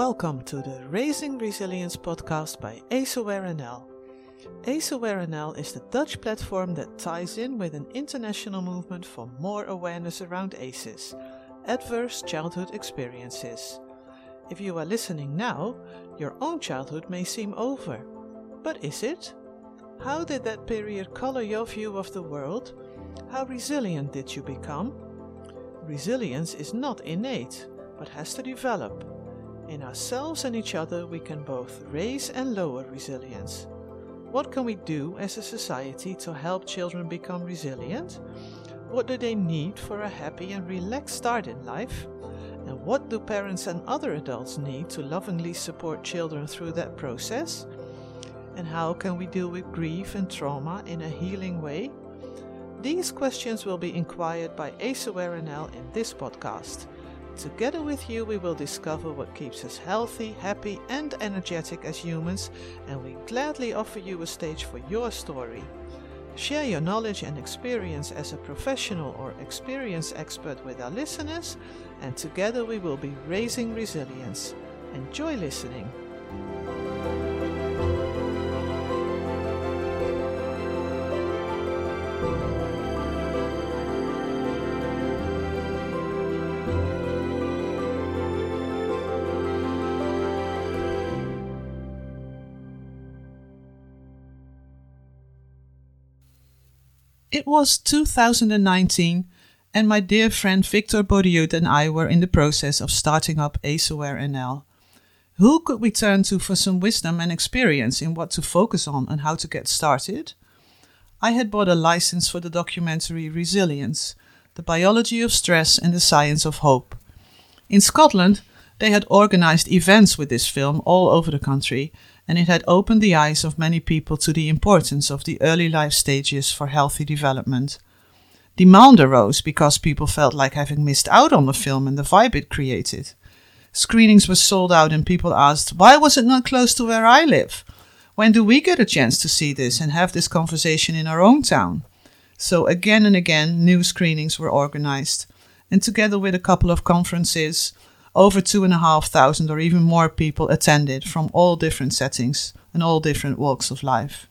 Welcome to the Raising Resilience podcast by AceAware NL. AceAware NL is the Dutch platform that ties in with an international movement for more awareness around ACEs, adverse childhood experiences. If you are listening now, your own childhood may seem over. But is it? How did that period color your view of the world? How resilient did you become? Resilience is not innate, but has to develop. In ourselves and each other, we can both raise and lower resilience. What can we do as a society to help children become resilient? What do they need for a happy and relaxed start in life? And what do parents and other adults need to lovingly support children through that process? And how can we deal with grief and trauma in a healing way? These questions will be inquired by AceAware NL in this podcast. Together with you, we will discover what keeps us healthy, happy, and energetic as humans, and we gladly offer you a stage for your story. Share your knowledge and experience as a professional or experience expert with our listeners, and together we will be raising resilience. Enjoy listening. Was 2019, and my dear friend Victor Boriut and I were in the process of starting up AceAware NL. Who could we turn to for some wisdom and experience in what to focus on and how to get started? I had bought a license for the documentary Resilience, the biology of stress and the science of hope. In Scotland, they had organized events with this film all over the country, and it had opened the eyes of many people to the importance of the early life stages for healthy development. Demand arose because people felt like having missed out on the film and the vibe it created. Screenings were sold out, and people asked, Why was it not close to where I live? When do we get a chance to see this and have this conversation in our own town? So, again and again, new screenings were organized, and together with a couple of conferences, over two and a half thousand or even more people attended from all different settings and all different walks of life.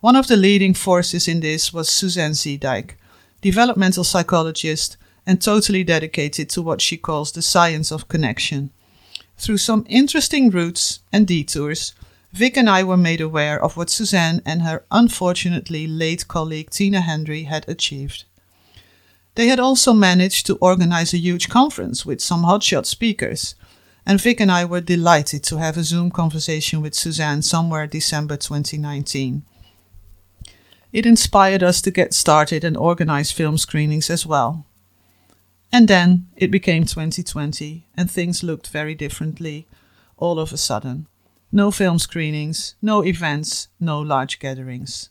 One of the leading forces in this was Suzanne Zeedyk, developmental psychologist and totally dedicated to what she calls the science of connection. Through some interesting routes and detours, Vic and I were made aware of what Suzanne and her unfortunately late colleague Tina Hendry had achieved. They had also managed to organize a huge conference with some hotshot speakers, and Vic and I were delighted to have a Zoom conversation with Suzanne somewhere December 2019. It inspired us to get started and organize film screenings as well. And then it became 2020, and things looked very differently all of a sudden. No film screenings, no events, no large gatherings.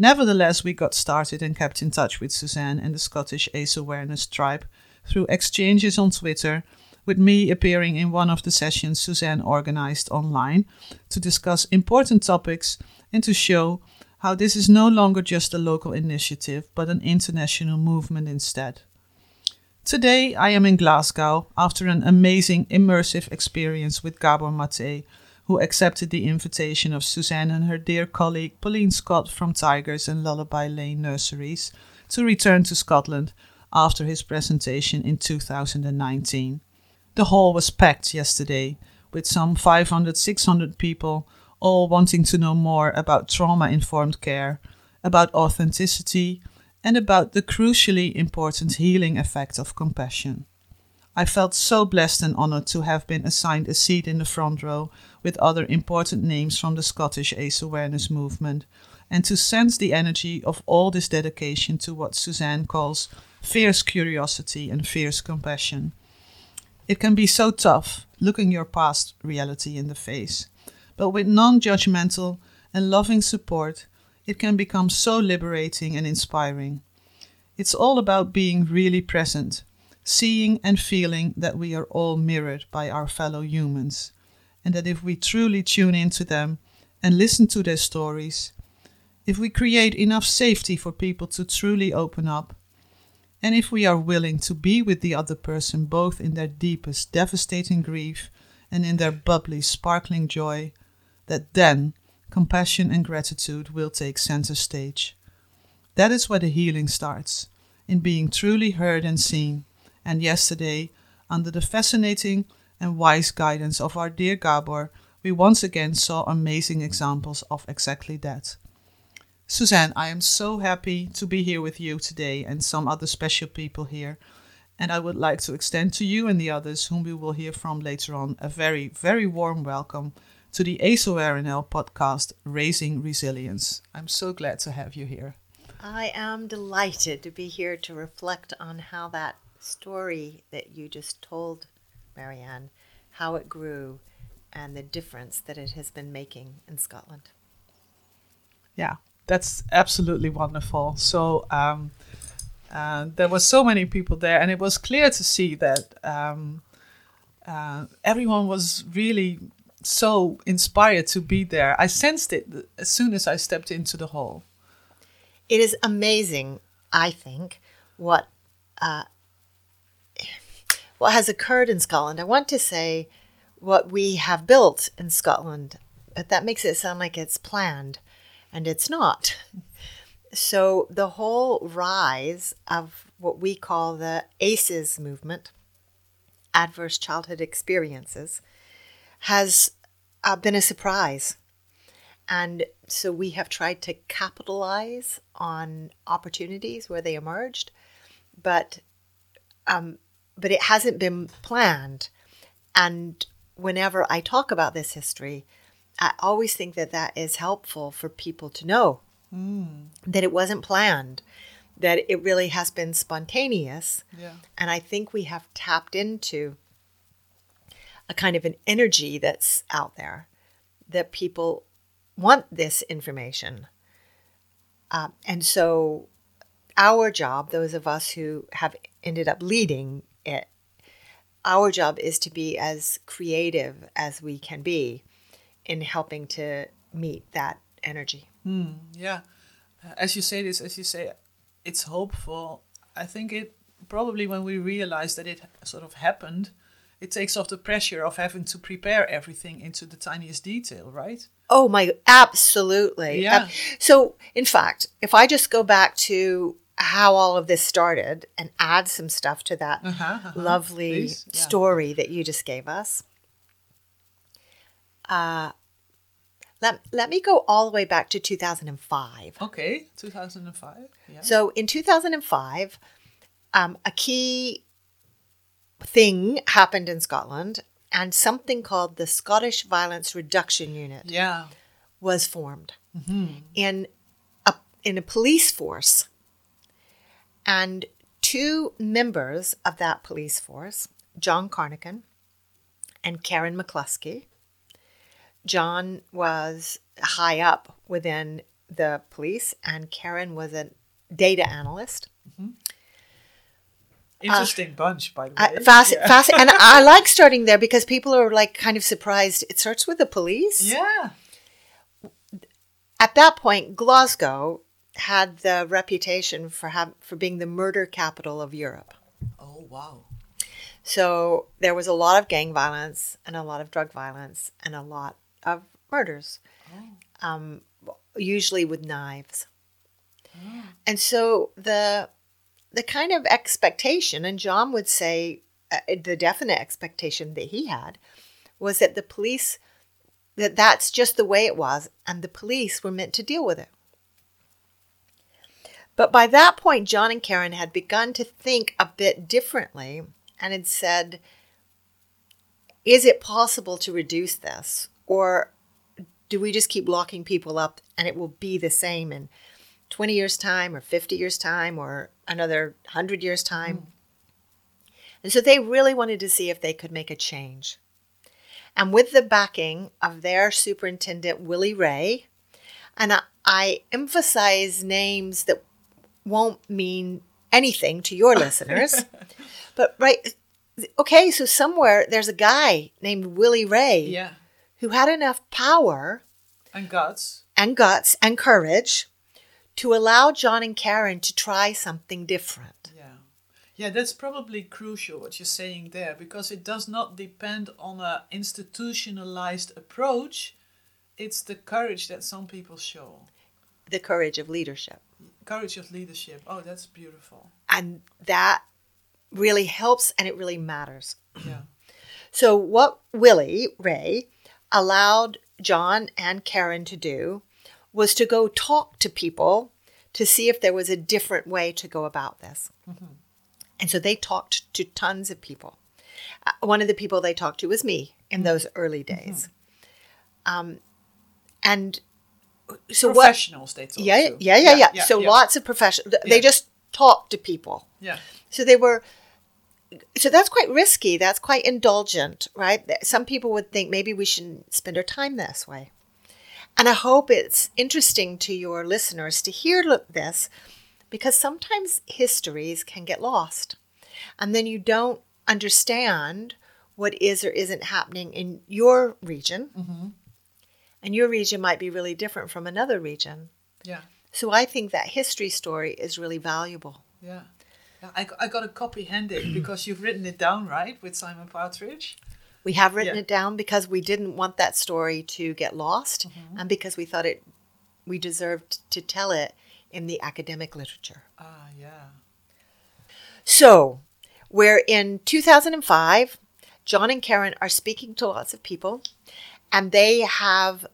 Nevertheless, we got started and kept in touch with Suzanne and the Scottish ACE Awareness Tribe through exchanges on Twitter, with me appearing in one of the sessions Suzanne organized online to discuss important topics and to show how this is no longer just a local initiative but an international movement instead. Today I am in Glasgow after an amazing immersive experience with Gabor Maté who accepted the invitation of Suzanne and her dear colleague Pauline Scott from Tigers and Lullaby Lane Nurseries to return to Scotland after his presentation in 2019. The hall was packed yesterday with some 500 600 people all wanting to know more about trauma informed care, about authenticity, and about the crucially important healing effect of compassion. I felt so blessed and honored to have been assigned a seat in the front row with other important names from the Scottish ACE awareness movement, and to sense the energy of all this dedication to what Suzanne calls fierce curiosity and fierce compassion. It can be so tough looking your past reality in the face, but with non judgmental and loving support, it can become so liberating and inspiring. It's all about being really present seeing and feeling that we are all mirrored by our fellow humans, and that if we truly tune into them and listen to their stories, if we create enough safety for people to truly open up, and if we are willing to be with the other person both in their deepest devastating grief and in their bubbly, sparkling joy, that then compassion and gratitude will take center stage. That is where the healing starts, in being truly heard and seen. And yesterday, under the fascinating and wise guidance of our dear Gabor, we once again saw amazing examples of exactly that. Suzanne, I am so happy to be here with you today and some other special people here. And I would like to extend to you and the others whom we will hear from later on a very, very warm welcome to the AceAware NL podcast, Raising Resilience. I'm so glad to have you here. I am delighted to be here to reflect on how that story that you just told, Marianne, how it grew and the difference that it has been making in Scotland. Yeah, that's absolutely wonderful. So um, uh, there were so many people there, and it was clear to see that um, uh, everyone was really so inspired to be there. I sensed it as soon as I stepped into the hall. It is amazing, I think, what uh, what has occurred in Scotland. I want to say what we have built in Scotland, but that makes it sound like it's planned, and it's not. So the whole rise of what we call the ACEs movement, adverse childhood experiences, has uh, been a surprise. And so we have tried to capitalize on opportunities where they emerged, but um, but it hasn't been planned. And whenever I talk about this history, I always think that that is helpful for people to know mm. that it wasn't planned, that it really has been spontaneous. Yeah. And I think we have tapped into a kind of an energy that's out there that people want this information. Uh, and so, our job, those of us who have ended up leading it, our job is to be as creative as we can be in helping to meet that energy. Mm, yeah. As you say this, as you say, it's hopeful. I think it probably when we realize that it sort of happened, it takes off the pressure of having to prepare everything into the tiniest detail, right? Oh my, absolutely. Yeah. so, in fact, if I just go back to how all of this started and add some stuff to that uh-huh, uh-huh. lovely story that you just gave us. Uh, let, let me go all the way back to 2005. Okay, 2005. Yeah. So in 2005, um, a key thing happened in Scotland, and something called the Scottish Violence Reduction Unit yeah. was formed mm-hmm. in a in a police force, and two members of that police force, John Carnochan and Karen McCluskey. John was high up within the police, and Karen was a data analyst. Mm-hmm. Interesting uh, bunch, by the way. Uh, fast, yeah. fast, and I like starting there because people are like kind of surprised. It starts with the police. Yeah. At that point, Glasgow had the reputation for have, for being the murder capital of Europe. Oh wow! So there was a lot of gang violence and a lot of drug violence and a lot of murders, oh. um, usually with knives. Oh. And so the the kind of expectation, and John would say uh, the definite expectation that he had, was that the police, that that's just the way it was, and the police were meant to deal with it. But by that point, John and Karen had begun to think a bit differently and had said, is it possible to reduce this? Or do we just keep locking people up and it will be the same in 20 years' time or 50 years' time or another 100 years' time? Mm. And so they really wanted to see if they could make a change. And with the backing of their superintendent, Willie Rae, and I, I emphasize names that won't mean anything to your listeners, but right, okay, so somewhere there's a guy named Willie Rae Yeah who had enough power and guts and guts and courage to allow John and Karen to try something different. Yeah. Yeah, that's probably crucial what you're saying there because it does not depend on a institutionalized approach. It's the courage that some people show. The courage of leadership. Courage of leadership. Oh, that's beautiful. And that really helps and it really matters. Yeah. So, what Willie Rae allowed John and Karen to do was to go talk to people to see if there was a different way to go about this. And so they talked to tons of people. Uh, one of the people they talked to was me in those early days. Um, and so what? Professionals, they talk Yeah, to. yeah, yeah, yeah, So yeah. lots of professionals. They just talk to people. Yeah. So they were. So that's quite risky. That's quite indulgent, right? Some people would think maybe we shouldn't spend our time this way. And I hope it's interesting to your listeners to hear this because sometimes histories can get lost. And then you don't understand what is or isn't happening in your region. Mm-hmm. And your region might be really different from another region. Yeah. So I think that history story is really valuable. Yeah. yeah I, I got a copy handed because you've written it down, right, with Simon Partridge? We have written Yeah. it down because we didn't want that story to get lost and because we thought it we deserved to tell it in the academic literature. Ah, yeah. So, we're in 2005. John and Karen are speaking to lots of people, and they have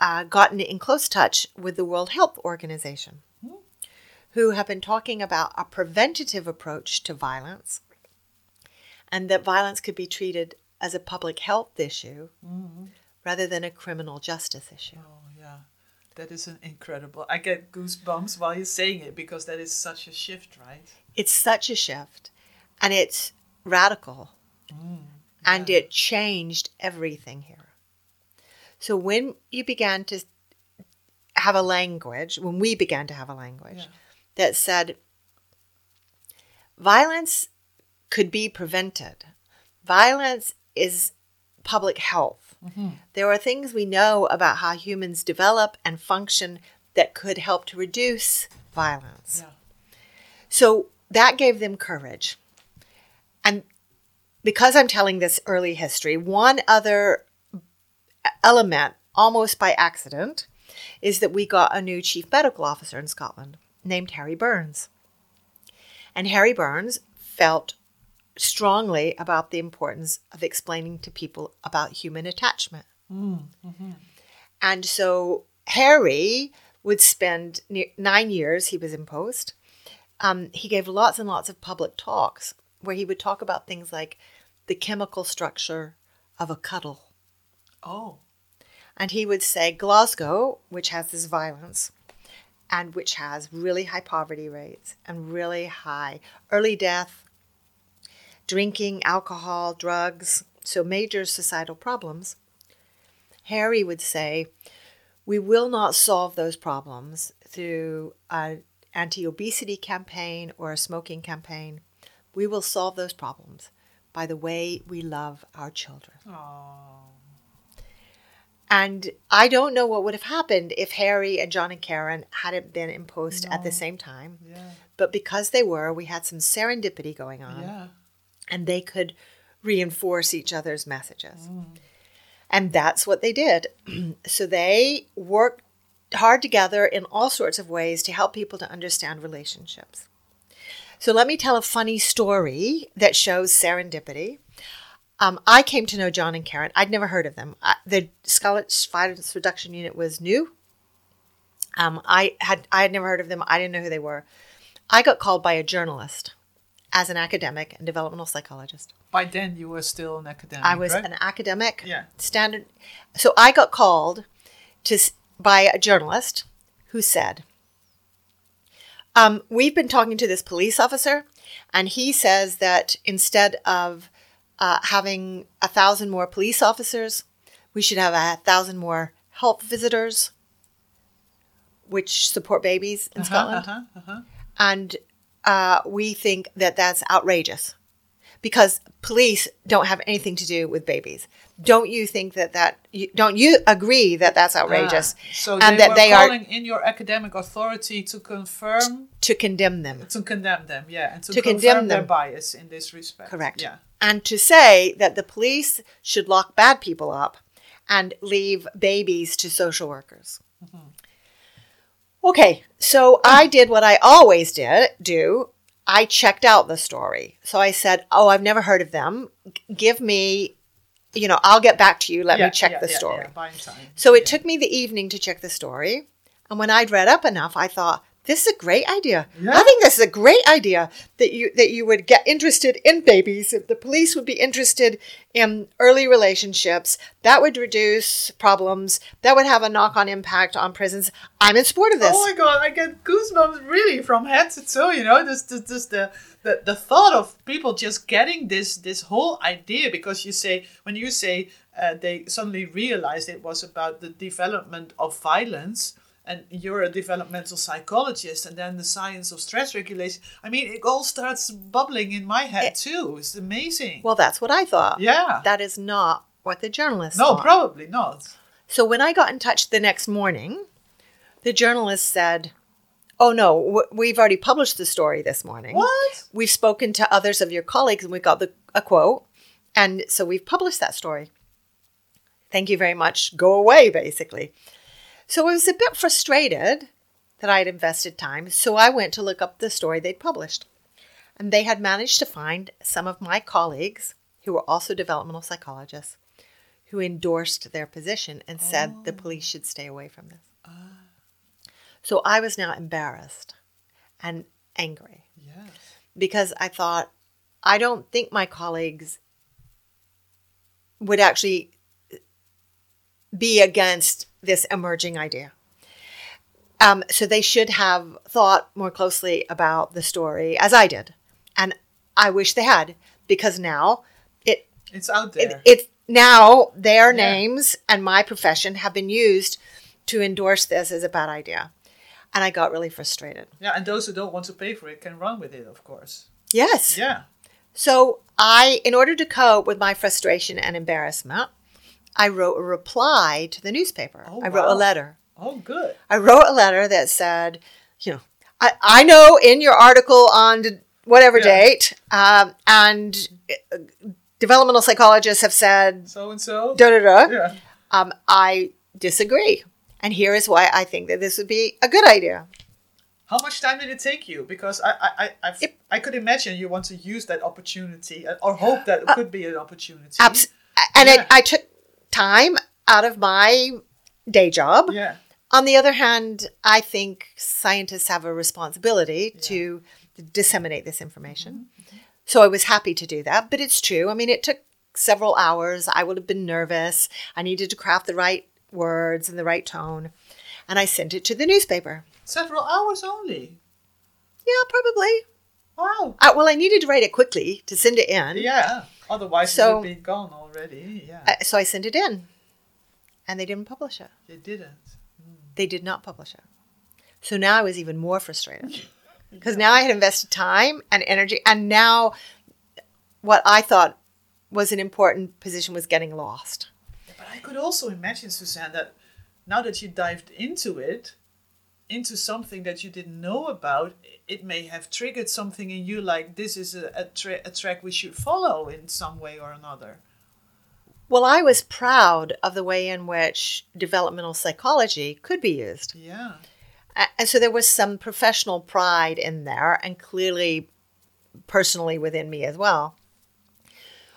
uh, gotten in close touch with the World Health Organization, who have been talking about a preventative approach to violence, and that violence could be treated as a public health issue rather than a criminal justice issue. Oh, yeah. That is an incredible. I get goosebumps while you're saying it because that is such a shift, right? It's such a shift, and it's radical, and it changed everything here. So when you began to have a language, when we began to have a language Yeah. that said violence could be prevented, violence is public health. Mm-hmm. There are things we know about how humans develop and function that could help to reduce violence. Yeah. So that gave them courage. And because I'm telling this early history, one other element, almost by accident, is that we got a new chief medical officer in Scotland named Harry Burns. And Harry Burns felt strongly about the importance of explaining to people about human attachment. And so Harry would spend ne- nine years, he was in post. Um, he gave lots and lots of public talks where he would talk about things like the chemical structure of a cuddle. Oh, And he would say Glasgow, which has this violence and which has really high poverty rates and really high early death, drinking, alcohol, drugs, so major societal problems. Harry would say, We will not solve those problems through an anti obesity campaign or a smoking campaign. We will solve those problems by the way we love our children. oh, And I don't know what would have happened if Harry and John and Karen hadn't been in post at the same time. yeah, But because they were, we had some serendipity going on yeah, and they could reinforce each other's messages. Mm. And that's what they did. so they worked hard together in all sorts of ways to help people to understand relationships. So let me tell a funny story that shows serendipity. Um, I came to know John and Karen. I'd never heard of them. I, the Scottish Violence Reduction Unit was new. Um, I had I had never heard of them. I didn't know who they were. I got called by a journalist as an academic and developmental psychologist. By then you were still an academic. I was right? an academic, Yeah. standard. So I got called to by a journalist who said, um, "We've been talking to this police officer, and he says that instead of uh, having a thousand more police officers, we should have a thousand more health visitors, which support babies in Uh-huh, Scotland." uh-huh, uh-huh. and uh, we think that that's outrageous because police don't have anything to do with babies. Don't you think that that you, don't you agree that that's outrageous Ah, so and they that they are calling in your academic authority to confirm, to condemn them? to condemn them, yeah, and to, To condemn their bias in this respect. Correct. Yeah. And to say that the police should lock bad people up and leave babies to social workers. Okay, so I did what I always did do. I checked out the story. So I said, "Oh, I've never heard of them. Give me, you know, I'll get back to you. Let Yeah, me check yeah, the yeah, story." So it took me the evening to check the story. And when I'd read up enough, I thought, this is a great idea. Yeah. I think this is a great idea that you that you would get interested in babies. If the police would be interested in early relationships, that would reduce problems. That would have a knock-on impact on prisons. I'm in support of this. Oh my god, I get goosebumps really from head to toe. You know, this, this the, the the thought of people just getting this this whole idea because you say when you say uh, they suddenly realized it was about the development of violence. And you're a developmental psychologist, and then the science of stress regulation. I mean, it all starts bubbling in my head too. It's amazing. well, that's what I thought. yeah. That is not what the journalists no, thought. probably not. So when I got in touch the next morning, the journalist said, "Oh no, w- we've already published the story this morning. What? We've spoken to others of your colleagues, and we got the a quote, and so we've published that story. Thank you very much. Go away, basically." So I was a bit frustrated that I had invested time, so I went to look up the story they'd published, and they had managed to find some of my colleagues who were also developmental psychologists who endorsed their position and said the oh. police should stay away from this. So I was now embarrassed and angry Yes. because I thought, I don't think my colleagues would actually be against this emerging idea. Um, so they should have thought more closely about the story as I did. And I wish they had because now it It's out there. it's now their Yeah. names and my profession have been used to endorse this as a bad idea. And I got really frustrated. yeah, and those who don't want to pay for it can run with it, of course. Yes. Yeah. So I, in order to cope with my frustration and embarrassment, I wrote a reply to the newspaper. Oh, I wrote wow. a letter. Oh, good. I wrote a letter that said, you know, I, I know in your article on whatever Yeah. date, um, and uh, developmental psychologists have said, So and so. da da da. Yeah. Um, I disagree. And here is why I think that this would be a good idea. How much time did it take you? Because I I I I've, It- I could imagine you want to use that opportunity uh, or hope that it could be an opportunity. Abs- and Yeah. it, I took time out of my day job. Yeah. On the other hand, I think scientists have a responsibility to disseminate this information. Mm-hmm. So I was happy to do that, but it's true. I mean, it took several hours. I would have been nervous. I needed to craft the right words and the right tone. And I sent it to the newspaper. Several hours only. Yeah, probably. Wow. I, well, I needed to write it quickly to send it in. Yeah. Otherwise, So- it would be gone already. Yeah. Uh, so I sent it in. And they didn't publish it. they didn't. They did not publish it. So now I was even more frustrated because now I had invested time and energy, and now what I thought was an important position was getting lost. But I could also imagine, Suzanne, that now that you dived into it, into something that you didn't know about, it may have triggered something in you like this is a, a, tra- a track we should follow in some way or another. Well, I was proud of the way in which developmental psychology could be used. Yeah. And so there was some professional pride in there, and clearly personally within me as well.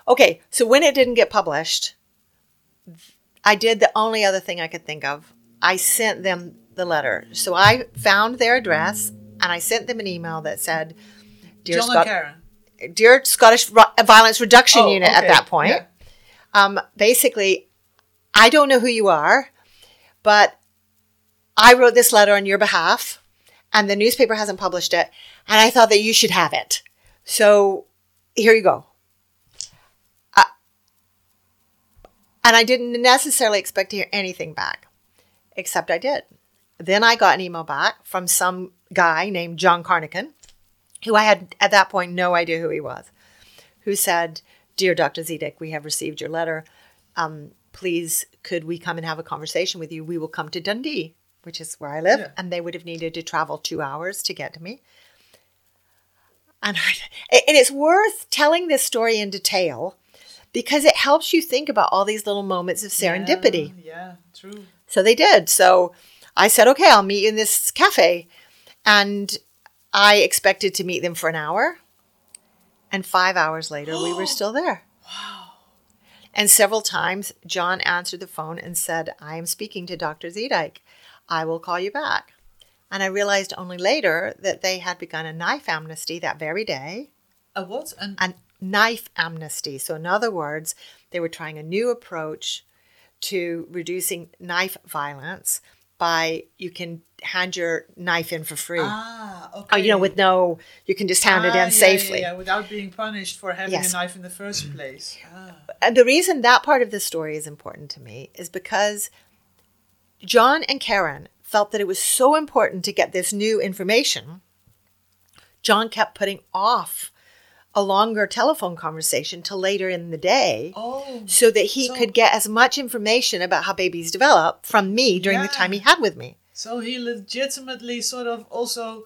Okay, so when it didn't get published, I did the only other thing I could think of. I sent them the letter. So I found their address and I sent them an email that said, Dear, John and Karen. Dear Scottish Ru- Violence Reduction Oh, Unit at that point. Yeah. Um, basically, I don't know who you are, but I wrote this letter on your behalf, and the newspaper hasn't published it, and I thought that you should have it. So here you go. Uh, and I didn't necessarily expect to hear anything back, except I did. Then I got an email back from some guy named John Carnochan, who I had at that point no idea who he was, who said, Dear Dr. Zeedyk, we have received your letter. Um, please, could we come and have a conversation with you? We will come to Dundee, which is where I live, Yeah. and they would have needed to travel two hours to get to me. And, I, and it's worth telling this story in detail because it helps you think about all these little moments of serendipity. Yeah, yeah, true. So they did. So I said, okay, I'll meet you in this cafe. And I expected to meet them for an hour. And five hours later, we were still there. Wow. And several times, John answered the phone and said, I am speaking to Dr. Zeedyk. I will call you back. And I realized only later that they had begun a knife amnesty that very day A what? An, a knife amnesty. So, in other words, they were trying a new approach to reducing knife violence by you can hand your knife in for free. ah, okay. Oh, you know, with no, you can just hand it Ah, yeah, in safely. Yeah, yeah, without being punished for having Yes. a knife in the first place. Ah. And the reason that part of the story is important to me is because John and Karen felt that it was so important to get this new information. John kept putting off a longer telephone conversation till later in the day. Oh, so that he So- could get as much information about how babies develop from me during the time he had with me. so he legitimately sort of also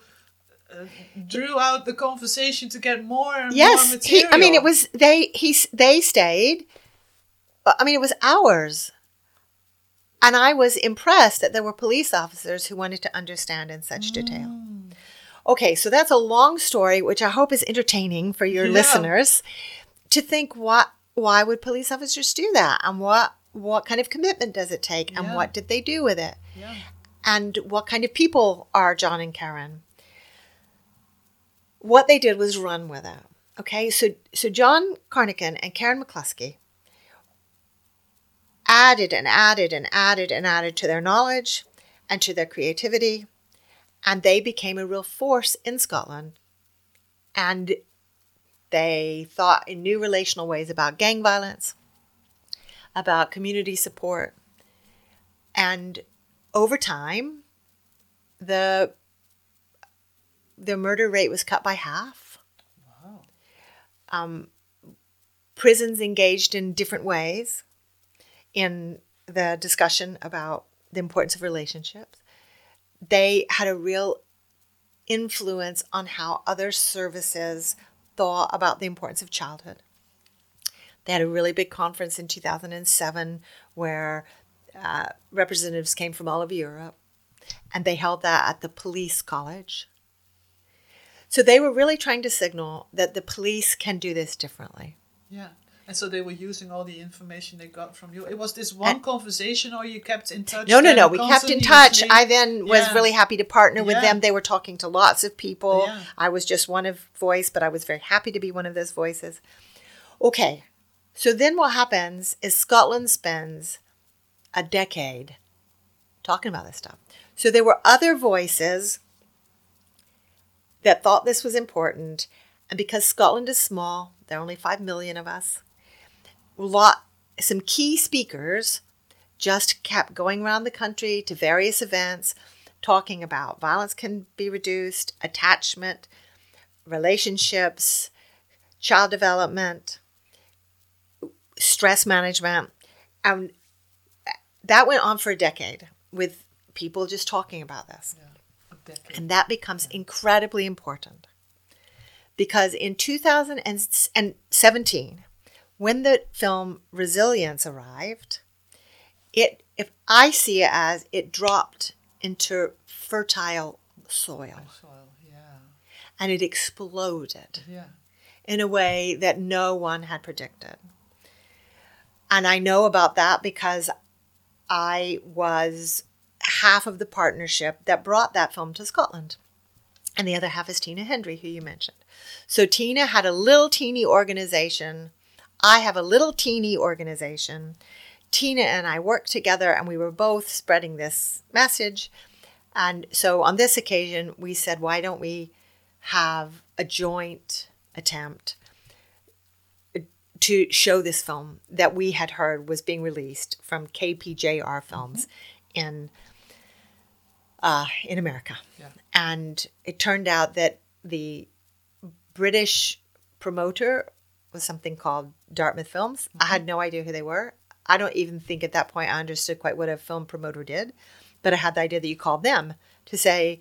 uh, drew out the conversation to get more and more Yes, he. material. I mean, it was they. He. They stayed. I mean, it was hours, and I was impressed that there were police officers who wanted to understand in such detail. Okay, so that's a long story, which I hope is entertaining for your Yeah. listeners to think what why would police officers do that, and what what kind of commitment does it take, and Yeah. what did they do with it? Yeah. and what kind of people are John and Karen. What they did was run with it. Okay, so so John Carnochan and Karen McCluskey added and added and added and added to their knowledge and to their creativity, and they became a real force in Scotland. And they thought in new relational ways about gang violence, about community support, and over time, the the murder rate was cut by half. Wow. Um, prisons engaged in different ways in the discussion about the importance of relationships. They had a real influence on how other services thought about the importance of childhood. They had a really big conference in 2007 where uh, representatives came from all over Europe, and they held that at the police college. So they were really trying to signal that the police can do this differently. Yeah. And so they were using all the information they got from you. It was this one And- conversation, or you kept in touch? No, no, no. We kept in touch. I then was Yeah. really happy to partner with Yeah. them. They were talking to lots of people. Yeah. I was just one of voice, but I was very happy to be one of those voices. Okay. So then what happens is Scotland spends a decade talking about this stuff. So there were other voices that thought this was important. And because Scotland is small, there are only 5 million of us, lot some key speakers just kept going around the country to various events talking about violence can be reduced, attachment, relationships, child development, stress management. And that went on for a decade with people just talking about this. Decade. And that becomes incredibly important because in 2017, when the film Resilience arrived, it if I see it as it dropped into fertile soil Soil, yeah, and it exploded yeah. in a way that no one had predicted. And I know about that because I was half of the partnership that brought that film to Scotland. And the other half is Tina Hendry, who you mentioned. So Tina had a little teeny organization. I have a little teeny organization. Tina and I worked together and we were both spreading this message. And so on this occasion, we said, why don't we have a joint attempt to show this film that we had heard was being released from KPJR Films in uh, in America. Yeah. And it turned out that the British promoter was something called Dartmouth Films. I had mm-hmm. no idea who they were. I don't even think at that point I understood quite what a film promoter did, but I had the idea that you called them to say,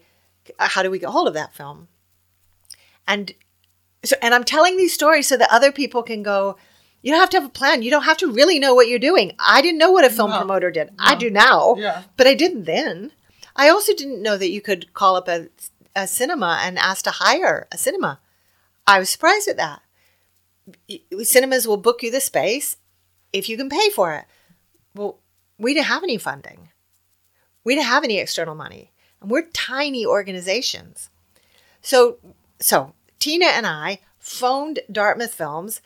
uh, how do we get hold of that film? And so, and I'm telling these stories so that other people can go, you don't have to have a plan. You don't have to really know what you're doing. I didn't know what a film No. promoter did. I do now, Yeah. but I didn't then. I also didn't know that you could call up a, a cinema and ask to hire a cinema. I was surprised at that. Cinemas will book you the space if you can pay for it. Well, we didn't have any funding. We didn't have any external money. And we're tiny organizations. So so Tina and I phoned Dartmouth Films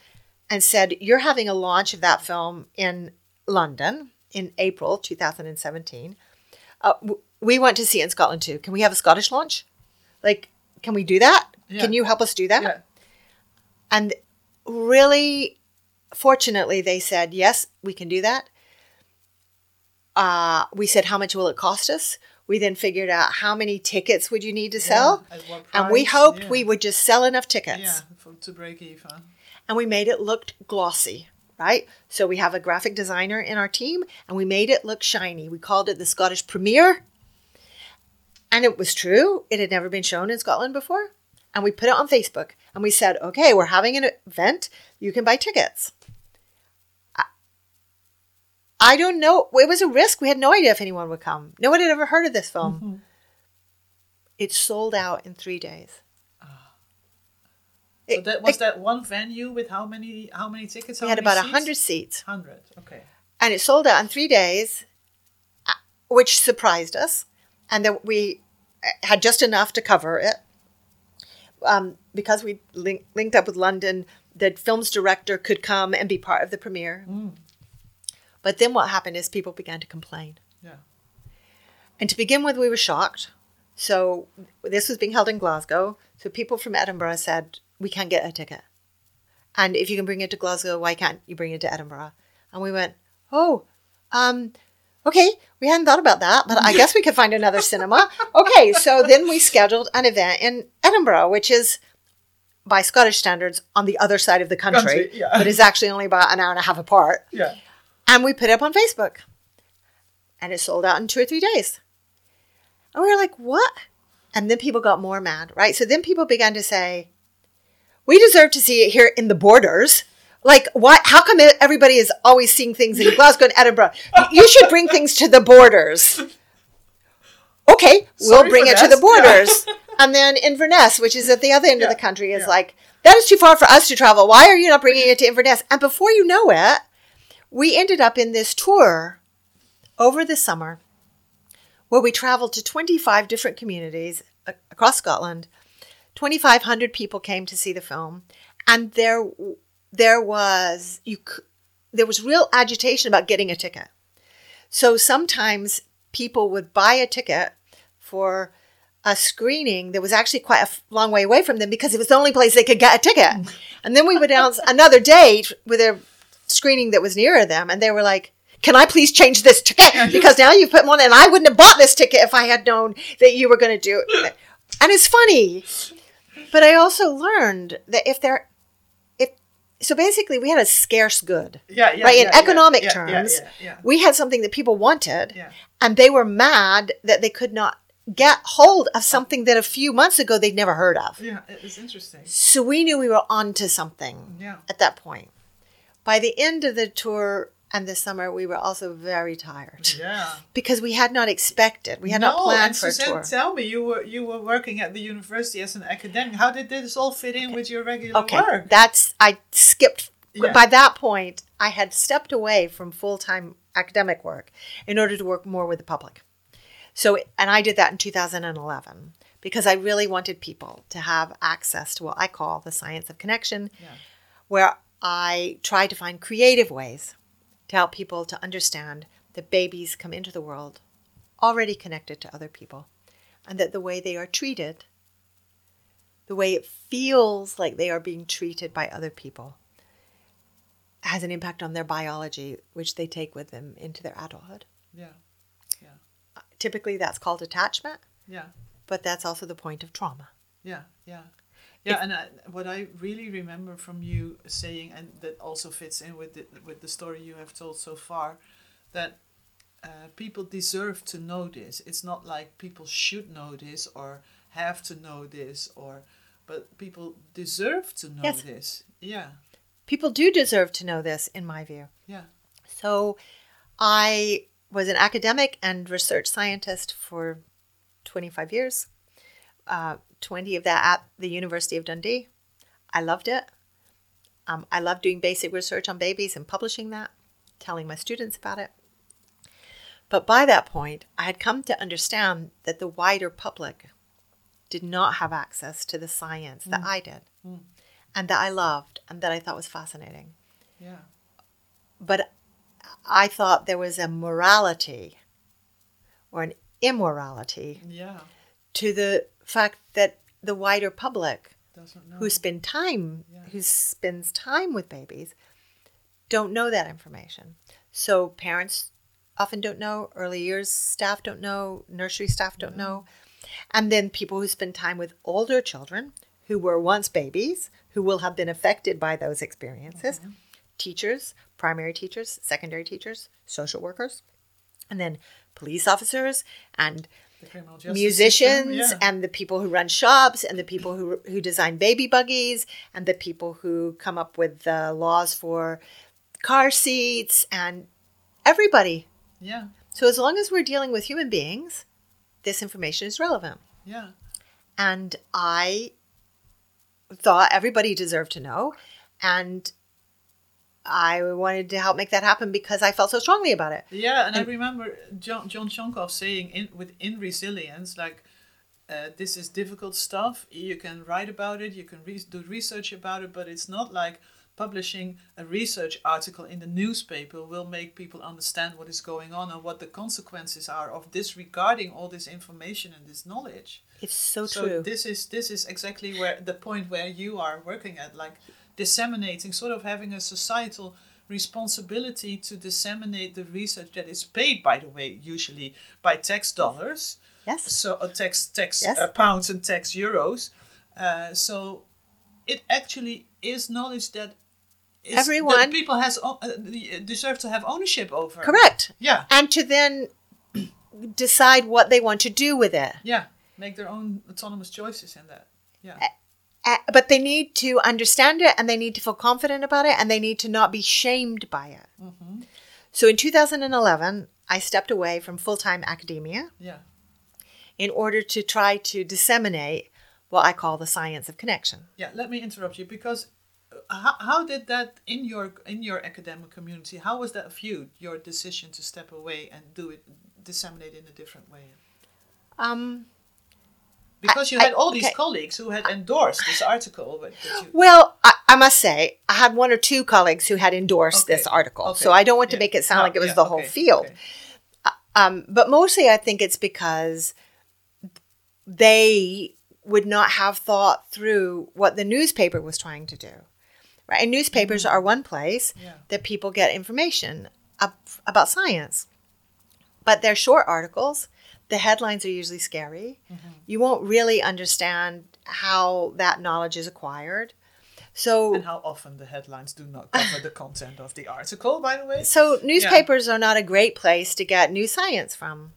and said, You're having a launch of that film in London in April 2017. Uh, we want to see it in Scotland too. Can we have a Scottish launch? Like, can we do that? Yeah. Can you help us do that? Yeah. And really, fortunately, they said, yes, we can do that. Uh, we said, how much will it cost us? We then figured out how many tickets would you need to sell. what And we hoped Yeah. we would just sell enough tickets. Yeah, for, to break even. And we made it look glossy, right? So we have a graphic designer in our team and we made it look shiny. We called it the Scottish premiere. And it was true. It had never been shown in Scotland before. And we put it on Facebook and we said, okay, we're having an event. You can buy tickets. I- I don't know. It was a risk. We had no idea if anyone would come. No one had ever heard of this film. It sold out in three days. So that was that one venue with how many how many tickets? we had about a hundred seats. Hundred. Okay. and it sold out in three days, uh, which surprised us. And that we uh, had just enough to cover it. Um, because we link, linked up with London, the film's director could come and be part of the premiere. But then what happened is people began to complain. Yeah. And to begin with, we were shocked. So this was being held in Glasgow. So people from Edinburgh said, we can't get a ticket. And if you can bring it to Glasgow, why can't you bring it to Edinburgh? And we went, oh, um, okay, we hadn't thought about that, but I guess we could find another cinema. Okay, so then we scheduled an event in Edinburgh, which is by Scottish standards on the other side of the country, Country, yeah. but is actually only about an hour and a half apart. Yeah. And we put it up on Facebook. And it sold out in two or three days. And we were like, what? And then people got more mad, right? So then people began to say, we deserve to see it here in the borders. Like, what How come everybody is always seeing things in Glasgow and Edinburgh? You should bring things to the borders. Okay, we'll bring it to the borders. and then Inverness, which is at the other end of the country, is yeah. like, that is too far for us to travel. Why are you not bringing it to Inverness? And before you know it, we ended up in this tour over the summer where we traveled to 25 different communities across Scotland. 2,500 people came to see the film, and there, there was you, there was real agitation about getting a ticket. So sometimes people would buy a ticket for a screening that was actually quite a long way away from them because it was the only place they could get a ticket. And then we would announce another date with a screening that was nearer them, and they were like, "Can I please change this ticket? Because now you've put one, and I wouldn't have bought this ticket if I had known that you were going to do it." And it's funny, but I also learned that if there, so, basically we had a scarce good, Yeah, yeah, right? In yeah, economic yeah, terms, we had something that people wanted, Yeah. and they were mad that they could not get hold of something that a few months ago they'd never heard of. Yeah, it is interesting. So we knew we were onto something Yeah. at that point. By the end of the tour and the summer, we were also very tired Yeah. because we had not expected, we had not No, planned and for a tour. tell me, you were you were working at the university as an academic. How did this all fit in with your regular Okay, work? that's I skipped. Yeah. By that point, I had stepped away from full time academic work in order to work more with the public. So, and I did that in 2011 because I really wanted people to have access to what I call the science of connection, Yeah. where I try to find creative ways to help people to understand that babies come into the world already connected to other people and that the way they are treated, the way it feels like they are being treated by other people, has an impact on their biology, which they take with them into their adulthood. Yeah. Yeah. Typically, that's called attachment, Yeah. but that's also the point of trauma. Yeah. Yeah. Yeah, and I, what I really remember from you saying, and that also fits in with the, with the story you have told so far, that uh, people deserve to know this. It's not like people should know this or have to know this, or but people deserve to know Yes. this. Yeah, People do deserve to know this, in my view. yeah, So I was an academic and research scientist for 25 years, uh, 20 of that at the University of Dundee. I loved it. Um, I loved doing basic research on babies and publishing that, telling my students about it. But by that point, I had come to understand that the wider public did not have access to the science that I did and that I loved and that I thought was fascinating yeah, but I thought there was a morality or an immorality yeah. to the fact that the wider public who spend time Yeah. who spends time with babies don't know that information. So parents often don't know, early years staff don't know, nursery staff don't know. And then people who spend time with older children who were once babies, who will have been affected by those experiences, teachers, primary teachers, secondary teachers, social workers, and then police officers and the criminal justice musicians yeah. and the people who run shops and the people who who design baby buggies and the people who come up with the laws for car seats and everybody. yeah, So as long as we're dealing with human beings, this information is relevant. yeah, And I thought everybody deserved to know and I wanted to help make that happen because I felt so strongly about it. yeah. And, I remember John John Shonkoff saying in with in resilience like. Uh, this is difficult stuff. You can write about it, you can re- do research about it, but it's not like publishing a research article in the newspaper will make people understand what is going on and what the consequences are of disregarding all this information and this knowledge. It's so, so true. this is this is exactly where the point where you are working at like disseminating sort of having a societal responsibility to disseminate the research that is paid by the way usually by tax dollars yes. so uh, tax tax Yes. uh, pounds and tax euros uh, so it actually is knowledge that is, that Everyone- people has o- uh, deserve to have ownership over Correct. yeah and to then decide what they want to do with it. yeah make their own autonomous choices in that yeah Uh, but they need to understand it and they need to feel confident about it and they need to not be shamed by it. So in 2011, I stepped away from full time academia yeah in order to try to disseminate what I call the science of connection. Yeah, let me interrupt you because uh, how, how did that in your in your academic community? How was that viewed? Your decision to step away and do it, disseminate in a different way. Um, Because you I- had all these colleagues who had endorsed this article. You, well, I, I must say, I had one or two colleagues who had endorsed Okay, this article. okay, So I don't want to yeah. make it sound No, like it was yeah, the whole okay, field. okay. Um, but mostly, I think it's because they would not have thought through what the newspaper was trying to do. Right? And newspapers are one place Mm-hmm. Yeah. that people get information ab- about science. But they're short articles. The headlines are usually scary. Mm-hmm. You won't really understand how that knowledge is acquired. So, And how often the headlines do not cover the content of the article, by the way. so newspapers are not a great place to get new science from.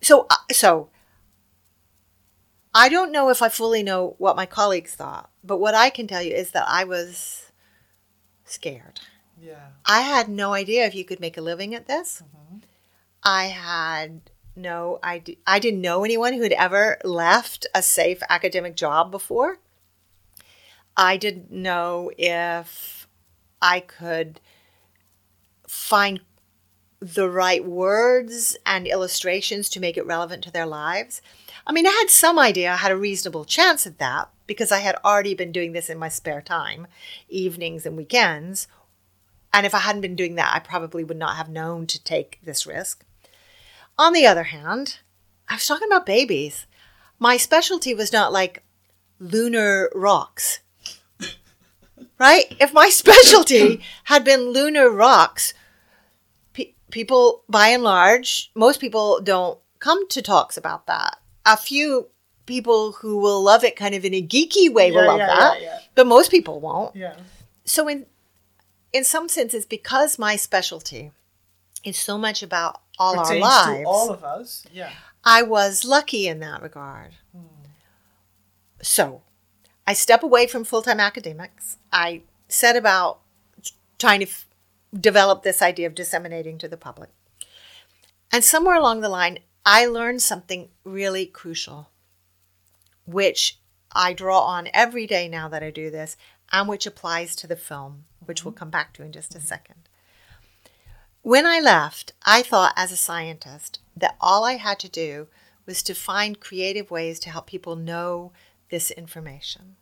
So, uh, so I don't know if I fully know what my colleagues thought, but what I can tell you is that I was scared. Yeah. I had no idea if you could make a living at this. I had no idea. I didn't know anyone who had ever left a safe academic job before. I didn't know if I could find the right words and illustrations to make it relevant to their lives. I mean, I had some idea, I had a reasonable chance at that because I had already been doing this in my spare time, evenings and weekends. And if I hadn't been doing that, I probably would not have known to take this risk. On the other hand, I was talking about babies. My specialty was not like lunar rocks. Right? If my specialty had been lunar rocks, pe- people, by and large, most people don't come to talks about that. A few people who will love it kind of in a geeky way will love yeah, that, yeah, yeah. but most people won't. Yeah. So in in some senses, because my specialty is so much about all Pertains our lives, to all of us. Yeah. I was lucky in that regard. Hmm. So, I step away from full time academics. I set about trying to f- develop this idea of disseminating to the public. And somewhere along the line, I learned something really crucial, which I draw on every day now that I do this, and which applies to the film, which we'll mm-hmm. come back to in just a mm-hmm. second. When I left, I thought as a scientist that all I had to do was to find creative ways to help people know this information.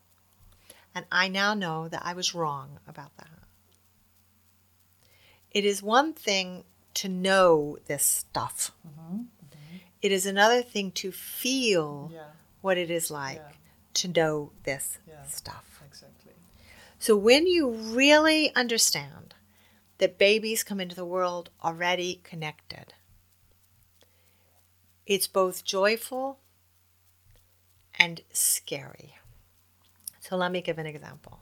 And I now know that I was wrong about that. It is one thing to know this stuff, mm-hmm. Mm-hmm. It is another thing to feel Yeah. what it is like Yeah. to know this Yeah. stuff. Exactly. So when you really understand that babies come into the world already connected, it's both joyful and scary. So let me give an example.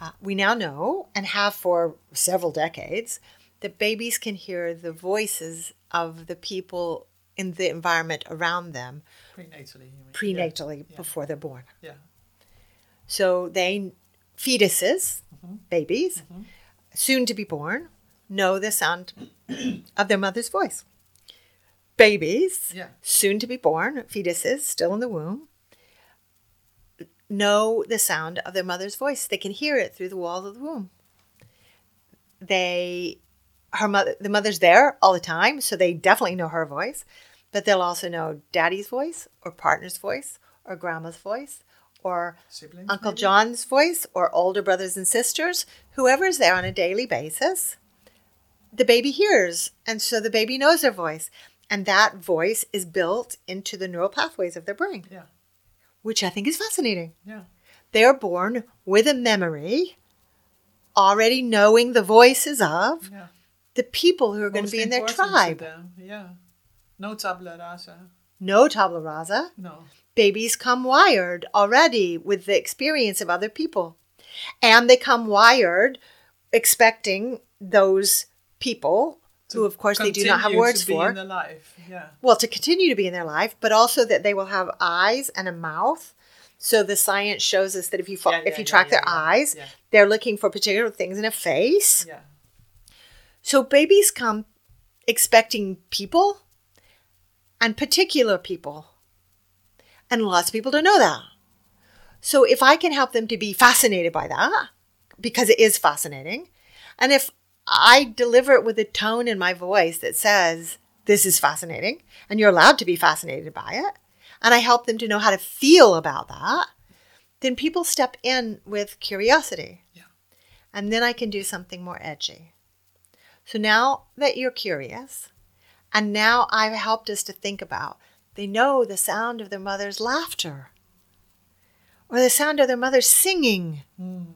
Uh, we now know, and have for several decades, that babies can hear the voices of the people in the environment around them Prenatally. You mean. prenatally Yeah. before they're born. Yeah. So they, fetuses, Mm-hmm. babies, soon to be born, know the sound of their mother's voice. Babies, Yeah. soon to be born, fetuses still in the womb, know the sound of their mother's voice. They can hear it through the walls of the womb. They, her mother, the mother's there all the time, so they definitely know her voice, but they'll also know daddy's voice or partner's voice or grandma's voice or Siblings. Uncle maybe? John's voice or older brothers and sisters, whoever's there on a daily basis, the baby hears. And so the baby knows their voice. And that voice is built into the neural pathways of their brain, Yeah. which I think is fascinating. Yeah. They are born with a memory, already knowing the voices of Yeah. the people who are going to be in their tribe. Yeah. No tabula rasa. No tabula rasa. No. Babies come wired already with the experience of other people. And they come wired expecting those people, who of course they do not have words for, in their life. Yeah. well, to continue to be in their life, but also that they will have eyes and a mouth. So the science shows us that if you fo- Yeah, if you track yeah, their yeah, eyes, yeah. they're looking for particular things in a face. Yeah. So babies come expecting people and particular people. And lots of people don't know that. So if I can help them to be fascinated by that, because it is fascinating, and if I deliver it with a tone in my voice that says, this is fascinating, and you're allowed to be fascinated by it, and I help them to know how to feel about that, then people step in with curiosity. Yeah. And then I can do something more edgy. So now that you're curious, and now I've helped us to think about, they know the sound of their mother's laughter, or the sound of their mother singing, hmm.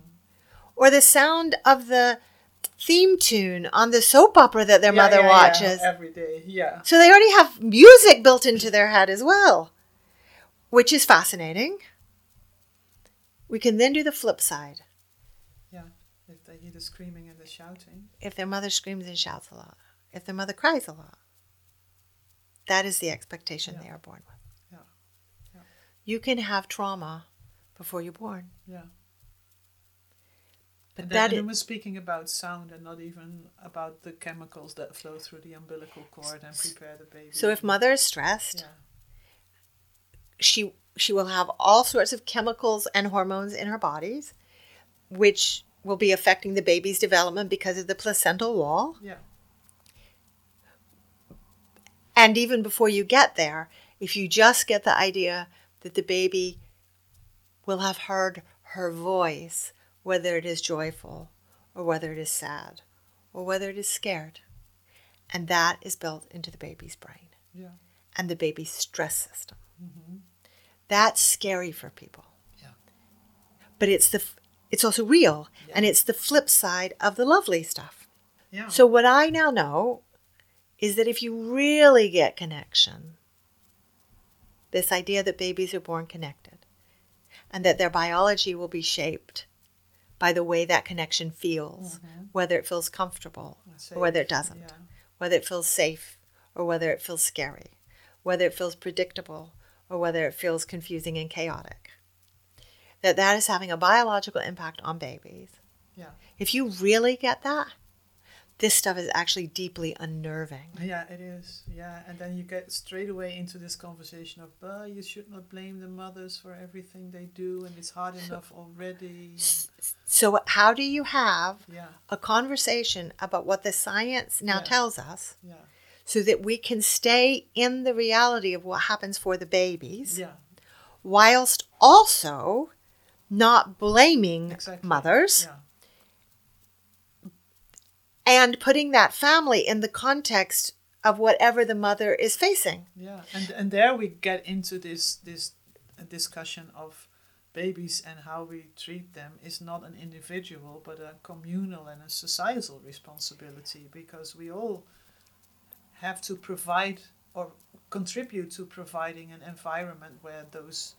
or the sound of the theme tune on the soap opera that their Yeah, mother yeah, yeah, watches. every day. Yeah. So they already have music built into their head as well, which is fascinating. We can then do the flip side. Yeah. If they hear the screaming and the shouting. if their mother screams and shouts a lot, if their mother cries a lot. That is the expectation they are born with. Yeah. Yeah. You can have trauma before you're born, Yeah. but And that and we're speaking about sound and not even about the chemicals that flow through the umbilical cord and prepare the baby. so. If mother is stressed, Yeah. she she will have all sorts of chemicals and hormones in her bodies, which will be affecting the baby's development because of the placental wall. Yeah. And even before you get there, if you just get the idea that the baby will have heard her voice, whether it is joyful or whether it is sad or whether it is scared, and that is built into the baby's brain Yeah. and the baby's stress system. Mm-hmm. That's scary for people. Yeah. But it's the f- it's also real and it's the flip side of the lovely stuff. Yeah. So what I now know is that if you really get connection, this idea that babies are born connected and that their biology will be shaped by the way that connection feels, mm-hmm. whether it feels comfortable or whether it doesn't, Yeah. whether it feels safe or whether it feels scary, whether it feels predictable or whether it feels confusing and chaotic. That that is having a biological impact on babies. Yeah. If you really get that, this stuff is actually deeply unnerving. Yeah, it is. Yeah, and then you get straight away into this conversation of, "But you should not blame the mothers for everything they do, and it's hard enough already." So, how do you have Yeah, a conversation about what the science now Yeah. tells us yeah, so that we can stay in the reality of what happens for the babies yeah, whilst also not blaming exactly. mothers Yeah, and putting that family in the context of whatever the mother is facing. yeah, and and there we get into this this discussion of babies and how we treat them is not an individual but a communal and a societal responsibility because we all have to provide or contribute to providing an environment where those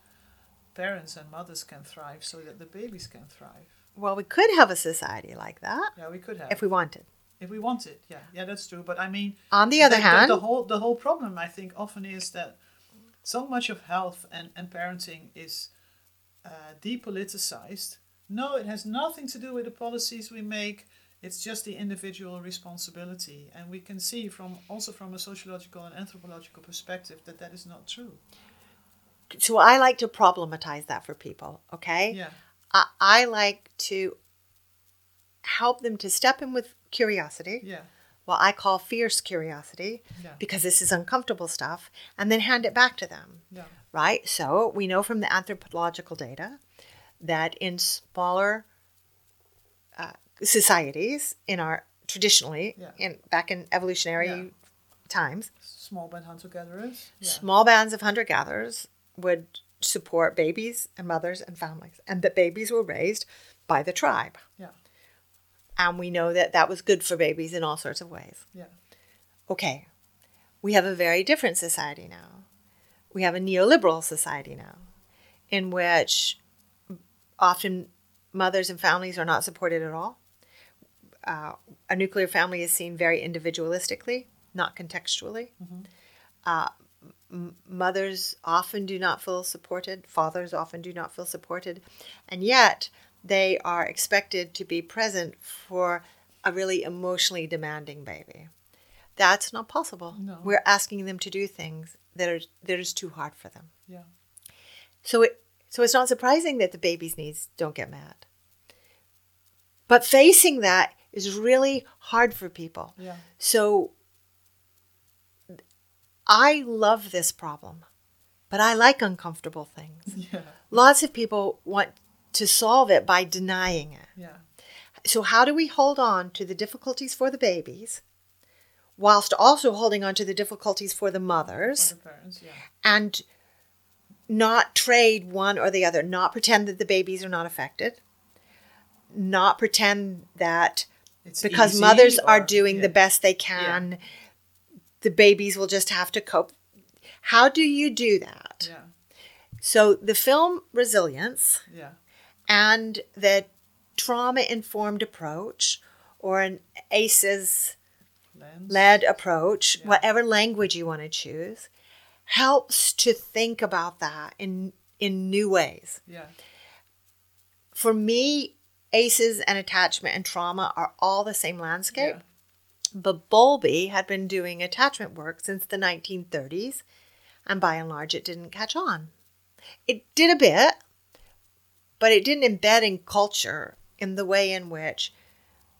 parents and mothers can thrive so that the babies can thrive. Well, we could have a society like that Yeah, we could have if we wanted. If we wanted. Yeah, yeah, that's true. But I mean, On the other the, hand, the, the whole the whole problem I think often is that so much of health and, and parenting is uh, depoliticized. No, it has nothing to do with the policies we make. It's just the individual responsibility, and we can see from also from a sociological and anthropological perspective that that is not true. so I like to problematize that for people, okay? Yeah, I, I like to help them to step in with curiosity, yeah, what I call fierce curiosity, Yeah. because this is uncomfortable stuff, and then hand it back to them, yeah, right? So we know from the anthropological data that in smaller uh, societies, in our traditionally, Yeah. in back in evolutionary times, small band hunter gatherers. Small bands of hunter gatherers would support babies and mothers and families, and that babies were raised by the tribe. yeah, And we know that that was good for babies in all sorts of ways. yeah, Okay, we have a very different society now. We have a neoliberal society now, in which often mothers and families are not supported at all. Uh, a nuclear family is seen very individualistically, not contextually. Uh, m- mothers often do not feel supported, fathers often do not feel supported, and yet they are expected to be present for a really emotionally demanding baby. That's not possible. No. We're asking them to do things that are that is too hard for them. yeah, So it so it's not surprising that the baby's needs don't get met. But facing that is really hard for people. yeah, So I love this problem, but I like uncomfortable things. yeah, Lots of people want to solve it by denying it. yeah, So, how do we hold on to the difficulties for the babies whilst also holding on to the difficulties for the mothers other parents. Yeah, and not trade one or the other, not pretend that the babies are not affected, not pretend that it's because mothers are doing yeah. the best they can. The babies will just have to cope. How do you do that? Yeah, So the film Resilience yeah, and the trauma informed approach or an ACEs led approach, Yeah. whatever language you want to choose, helps to think about that in in new ways. Yeah, For me, ACEs and attachment and trauma are all the same landscape. yeah, But Bowlby had been doing attachment work since the 1930s, and by and large, it didn't catch on. It did a bit, but it didn't embed in culture in the way in which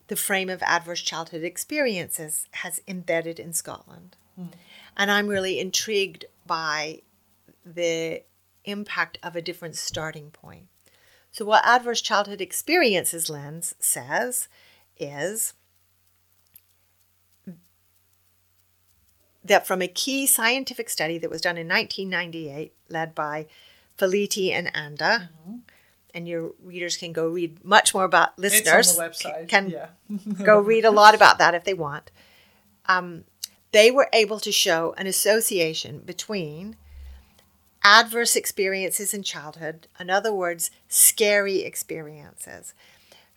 the frame of adverse childhood experiences has embedded in Scotland. Hmm. And I'm really intrigued by the impact of a different starting point. So, what Adverse Childhood Experiences Lens says is that from a key scientific study that was done in 1998, led by Felitti and Anda, mm-hmm. And your readers can go read much more about listeners it's on the website. can yeah, go read a lot about that if they want. Um, they were able to show an association between adverse experiences in childhood, in other words, scary experiences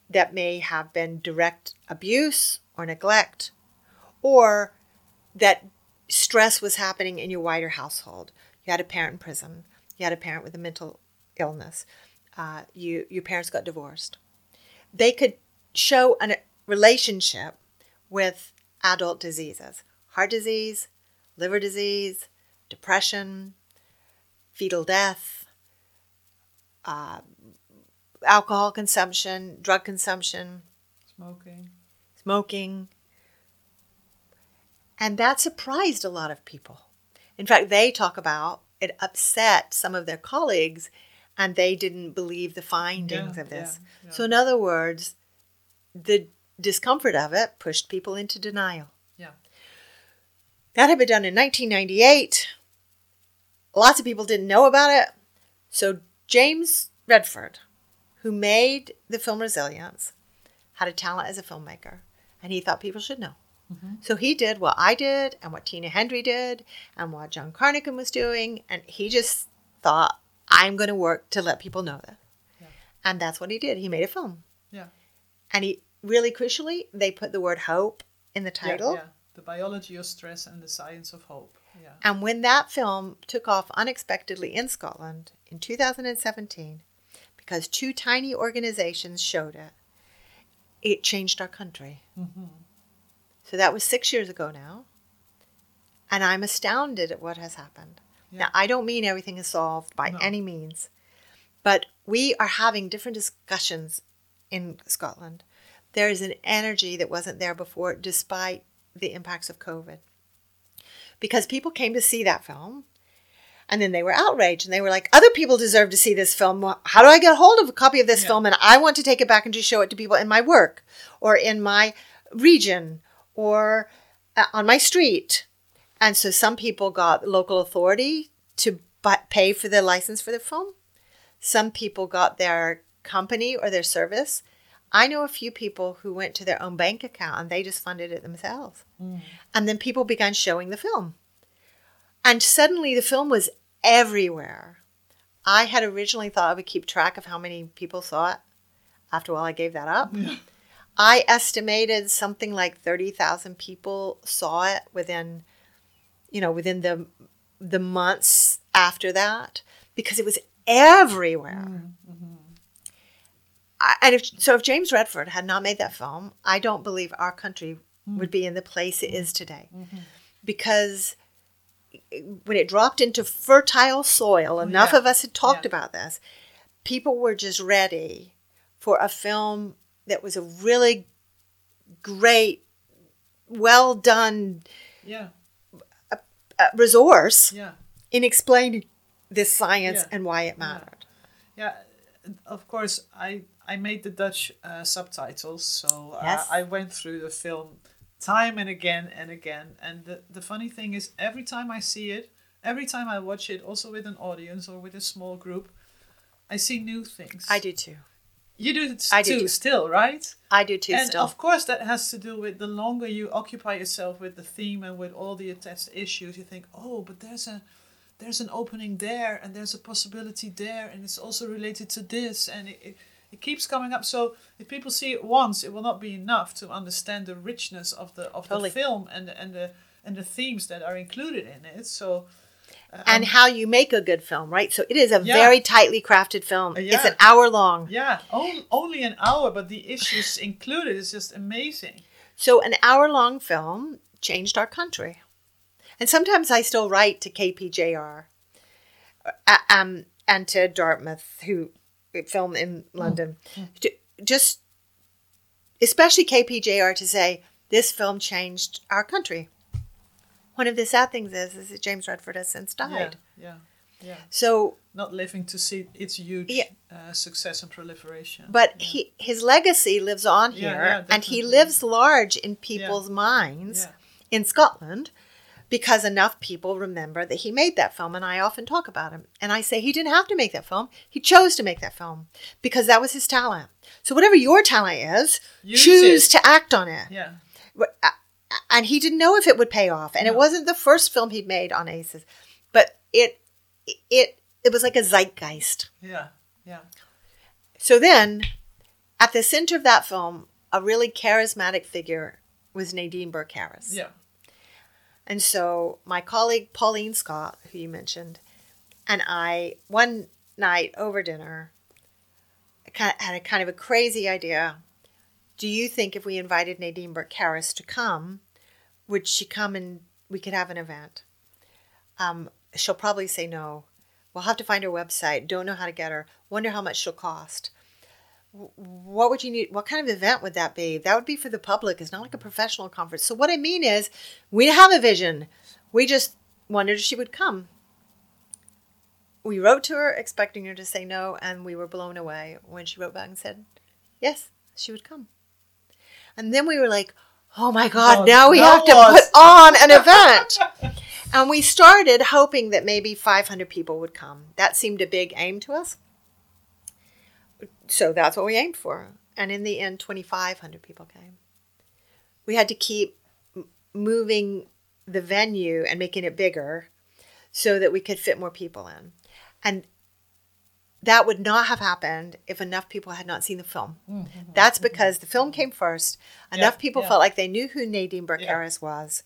that may have been direct abuse or neglect, or that stress was happening in your wider household. You had a parent in prison, you had a parent with a mental illness, uh, you, your parents got divorced. They could show a relationship with adult diseases heart disease, liver disease, depression, fetal death, uh, alcohol consumption, drug consumption, Smoking. smoking. And that surprised a lot of people. In fact, they talk about it upset some of their colleagues and they didn't believe the findings Yeah, of this. yeah, yeah. So, in other words, the discomfort of it pushed people into denial. Yeah. That had been done in 1998. Lots of people didn't know about it. So, James Redford, who made the film Resilience, had a talent as a filmmaker, and he thought people should know. Mm-hmm. So he did what I did, and what Tina Hendry did, and what John Carnochan was doing, and he just thought, I'm going to work to let people know that. Yeah. And that's what he did. He made a film. Yeah. And he really crucially, they put the word hope in the Yeah, title. Yeah, The biology of stress and the science of hope. Yeah. And when that film took off unexpectedly in Scotland in 2017, because two tiny organizations showed it, it changed our country. Mm-hmm. So that was six years ago now. And I'm astounded at what has happened. Yeah. Now, I don't mean everything is solved by No. any means, but we are having different discussions in Scotland. There is an energy that wasn't there before, despite the impacts of COVID. Because people came to see that film and then they were outraged and they were like, other people deserve to see this film. How do I get hold of a copy of this Yeah. film? And I want to take it back and just show it to people in my work or in my region or uh, on my street. And so some people got local authority to bu- pay for the license for the film. Some people got their company or their service. I know a few people who went to their own bank account and they just funded it themselves. Mm. And then people began showing the film. And suddenly the film was everywhere. I had originally thought I would keep track of how many people saw it. After a while, I gave that up. I estimated something like 30,000 people saw it within, you know, within the the months after that because it was everywhere. Mm-hmm. I, and if so, if James Redford had not made that film, I don't believe our country mm-hmm. would be in the place it is today, mm-hmm. because when it dropped into fertile soil, oh, enough Yeah. of us had talked Yeah. about this. People were just ready for a film that was a really great, well done Yeah. Uh, resource Yeah. in explaining this science Yeah. and why it mattered. Yeah, of course. I I made the Dutch uh, subtitles, so uh, Yes. I went through the film time and again and again. And the the funny thing is, every time I see it, every time I watch it, also with an audience or with a small group, I see new things. I do too. You do it I do too, too. still, right? I do too. and still, of course, that has to do with the longer you occupy yourself with the theme and with all the attached issues, you think, oh, but there's a there's an opening there, and there's a possibility there, and it's also related to this, and it, it, it keeps coming up. So if people see it once, it will not be enough to understand the richness of the of Totally. the film and and the and the themes that are included in it. So and how you make a good film, right? So it is a Yeah. very tightly crafted film. Uh, It's an hour long. yeah, only, only an hour, but the issues included is just amazing. So an hour long film changed our country. And sometimes I still write to KPJR uh, um, and to Dartmouth, who film in London, to, just especially KPJR to say this film changed our country. One of the sad things is, is that James Redford has since died. Yeah, yeah, yeah. So not living to see its huge Yeah. uh, success and proliferation. But he, his legacy lives on Yeah, here, yeah, and he lives large in people's minds Yeah. in Scotland because enough people remember that he made that film. And I often talk about him. And I say he didn't have to make that film, he chose to make that film because that was his talent. So, whatever your talent is, Use choose it. to act on it. yeah, uh, And he didn't know if it would pay off. And it wasn't the first film he'd made on ACEs, but it it it was like a zeitgeist. Yeah. Yeah. So then, at the center of that film, a really charismatic figure was Nadine Burke Harris. Yeah. And so my colleague Pauline Scott, who you mentioned, and I one night over dinner kind of had a kind of a crazy idea. Do you think if we invited Nadine Burke Harris to come, would she come and we could have an event? Um, she'll probably say no. We'll have to find her website. Don't know how to get her. Wonder how much she'll cost. What would you need? What kind of event would that be? That would be for the public. It's not like a professional conference. So what I mean is, we have a vision. We just wondered if she would come. We wrote to her expecting her to say no, and we were blown away when she wrote back and said, yes, she would come. And then we were like, oh my God, Oh, now we have to put on an event. and we started hoping that maybe 500 people would come. That seemed a big aim to us. So that's what we aimed for. And in the end, 2,500 people came. We had to keep moving the venue and making it bigger so that we could fit more people in. And that would not have happened if enough people had not seen the film. Mm-hmm. That's mm-hmm. because the film came first. Enough Yeah, people yeah. felt like they knew who Nadine Burke Yeah. Harris was.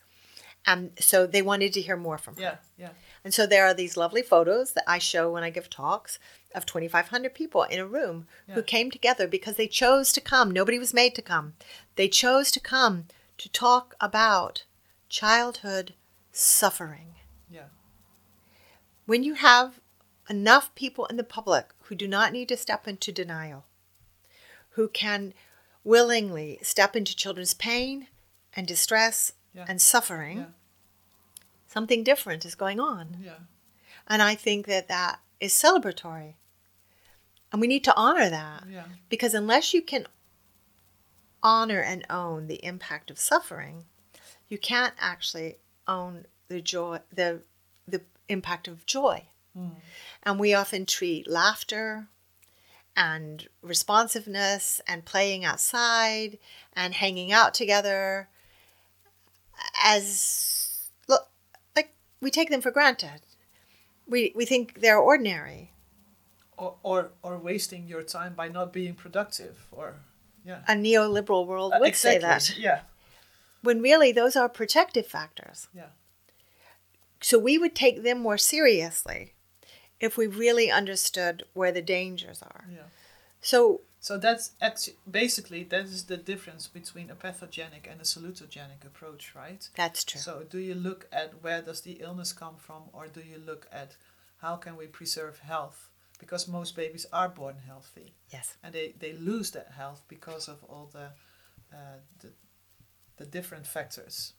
And so they wanted to hear more from her. Yeah. Yeah. And so there are these lovely photos that I show when I give talks of 2,500 people in a room who came together because they chose to come. Nobody was made to come. They chose to come to talk about childhood suffering. Yeah. When you have enough people in the public who do not need to step into denial, who can willingly step into children's pain and distress Yeah. and suffering, Yeah. something different is going on. Yeah. And I think that that is celebratory. And we need to honor that Yeah. because unless you can honor and own the impact of suffering, you can't actually own the joy the the impact of joy. Mm. And we often treat laughter and responsiveness and playing outside and hanging out together as look like we take them for granted. We we think they're ordinary. Or, or or wasting your time by not being productive or yeah. A neoliberal world would say that. Yeah. When really those are protective factors. Yeah. So we would take them more seriously if we really understood where the dangers are. Yeah. So So that's actually basically that is the difference between a pathogenic and a salutogenic approach, right? that's true. So do you look at where does the illness come from or do you look at how can we preserve health? Because most babies are born healthy yes. and they, they lose that health because of all the uh, the, the different factors.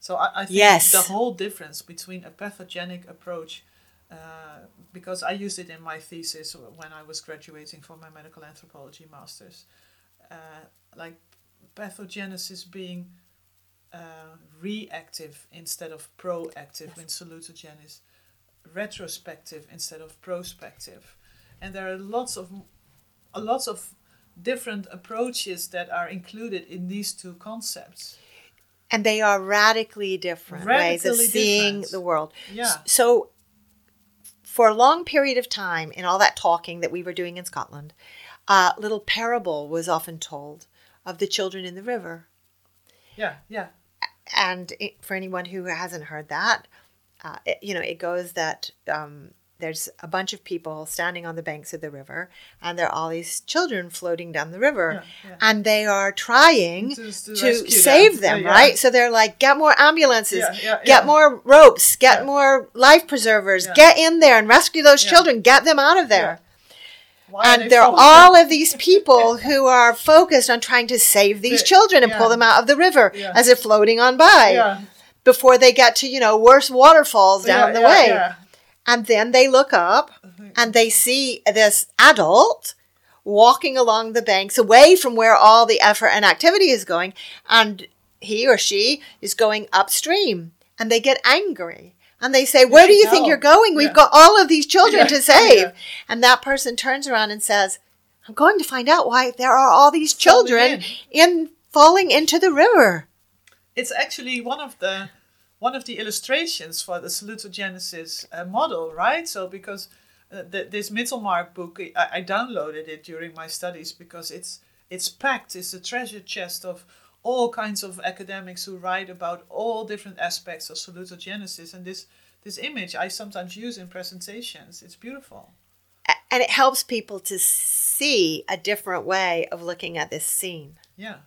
So I, I think Yes. the whole difference between a pathogenic approach, uh, because I used it in my thesis when I was graduating for my medical anthropology masters, uh, like pathogenesis being uh, reactive instead of proactive in salutogenesis, retrospective instead of prospective, and there are lots of a lots of different approaches that are included in these two concepts. And they are radically different ways of seeing different. the world. Yeah. So, for a long period of time, in all that talking that we were doing in Scotland, a little parable was often told of the children in the river. Yeah, yeah, And it, for anyone who hasn't heard that, uh, it, you know, it goes that um, there's a bunch of people standing on the banks of the river, and there are all these children floating down the river, Yeah, yeah. and they are trying To- to, to save them. them, Yeah, right? So they're like, get more ambulances, get more ropes, get more life preservers, get in there and rescue those children, get them out of there. And there are all of these people who are focused on trying to save these children and pull them out of the river as they're floating on by before they get to, you know, worse waterfalls down the way. And then they look up uh-huh. and they see this adult walking along the banks away from where all the effort and activity is going. And he or she is going upstream and they get angry. And they say, Where do you think you're going? We've Yeah. got all of these children Yeah, to save. yeah. And that person turns around and says, I'm going to find out why there are all these Falling children in falling into the river. It's actually one of the one of the illustrations for the salutogenesis uh, model, right? So because uh, the, this Mittelmark book, I, I downloaded it during my studies because it's it's packed. It's a treasure chest of all kinds of academics who write about all different aspects of salutogenesis. And this this image I sometimes use in presentations. It's beautiful. And it helps people to see a different way of looking at this scene. Yeah.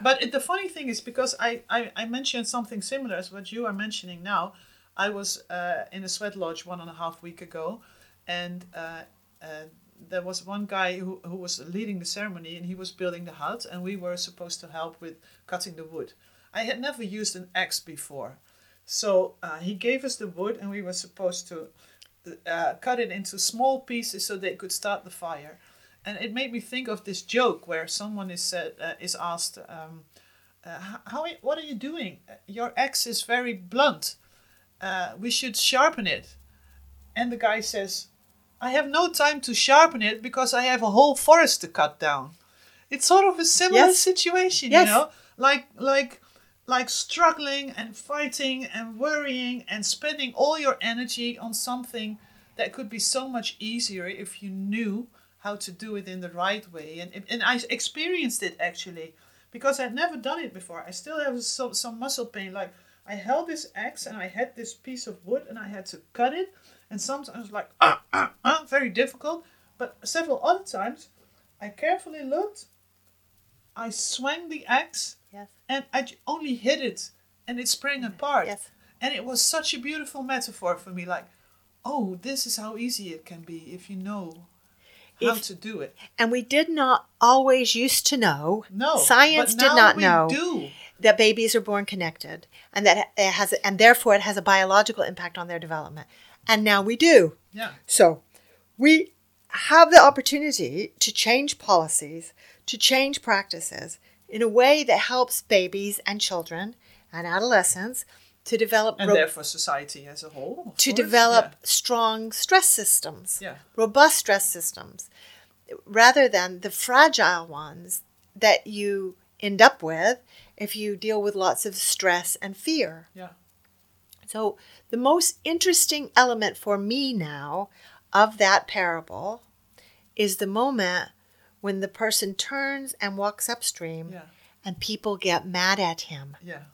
But the funny thing is because I, I, I mentioned something similar as what you are mentioning now. I was uh, in a sweat lodge one and a half week ago, and uh, uh, there was one guy who, who was leading the ceremony, and he was building the hut, and we were supposed to help with cutting the wood. I had never used an axe before, so uh, he gave us the wood, and we were supposed to uh, cut it into small pieces so they could start the fire and it made me think of this joke where someone is said uh, is asked, um, uh, "How? What are you doing? Your axe is very blunt. Uh, we should sharpen it." And the guy says, "I have no time to sharpen it because I have a whole forest to cut down." It's sort of a similar Yes. situation, Yes. you know, like like like struggling and fighting and worrying and spending all your energy on something that could be so much easier if you knew how to do it in the right way. And, and I experienced it actually because I'd never done it before. I still have some, some muscle pain. Like I held this axe and I had this piece of wood and I had to cut it. And sometimes like, ah, ah, ah, very difficult. But several other times I carefully looked, I swung the axe Yes. and I only hit it and it sprang apart. Yes. And it was such a beautiful metaphor for me like, oh, this is how easy it can be if you know how If- to do it. And we did not always used to know. No. Science did not know Do. that babies are born connected and that it has and therefore it has a biological impact on their development. And now we do. Yeah. So we have the opportunity to change policies, to change practices in a way that helps babies and children and adolescents to develop And ro- therefore society as a whole. to course. develop strong stress systems, Yeah. robust stress systems, rather than the fragile ones that you end up with if you deal with lots of stress and fear. Yeah. So, the most interesting element for me now of that parable is the moment when the person turns and walks upstream Yeah. and people get mad at him Yeah.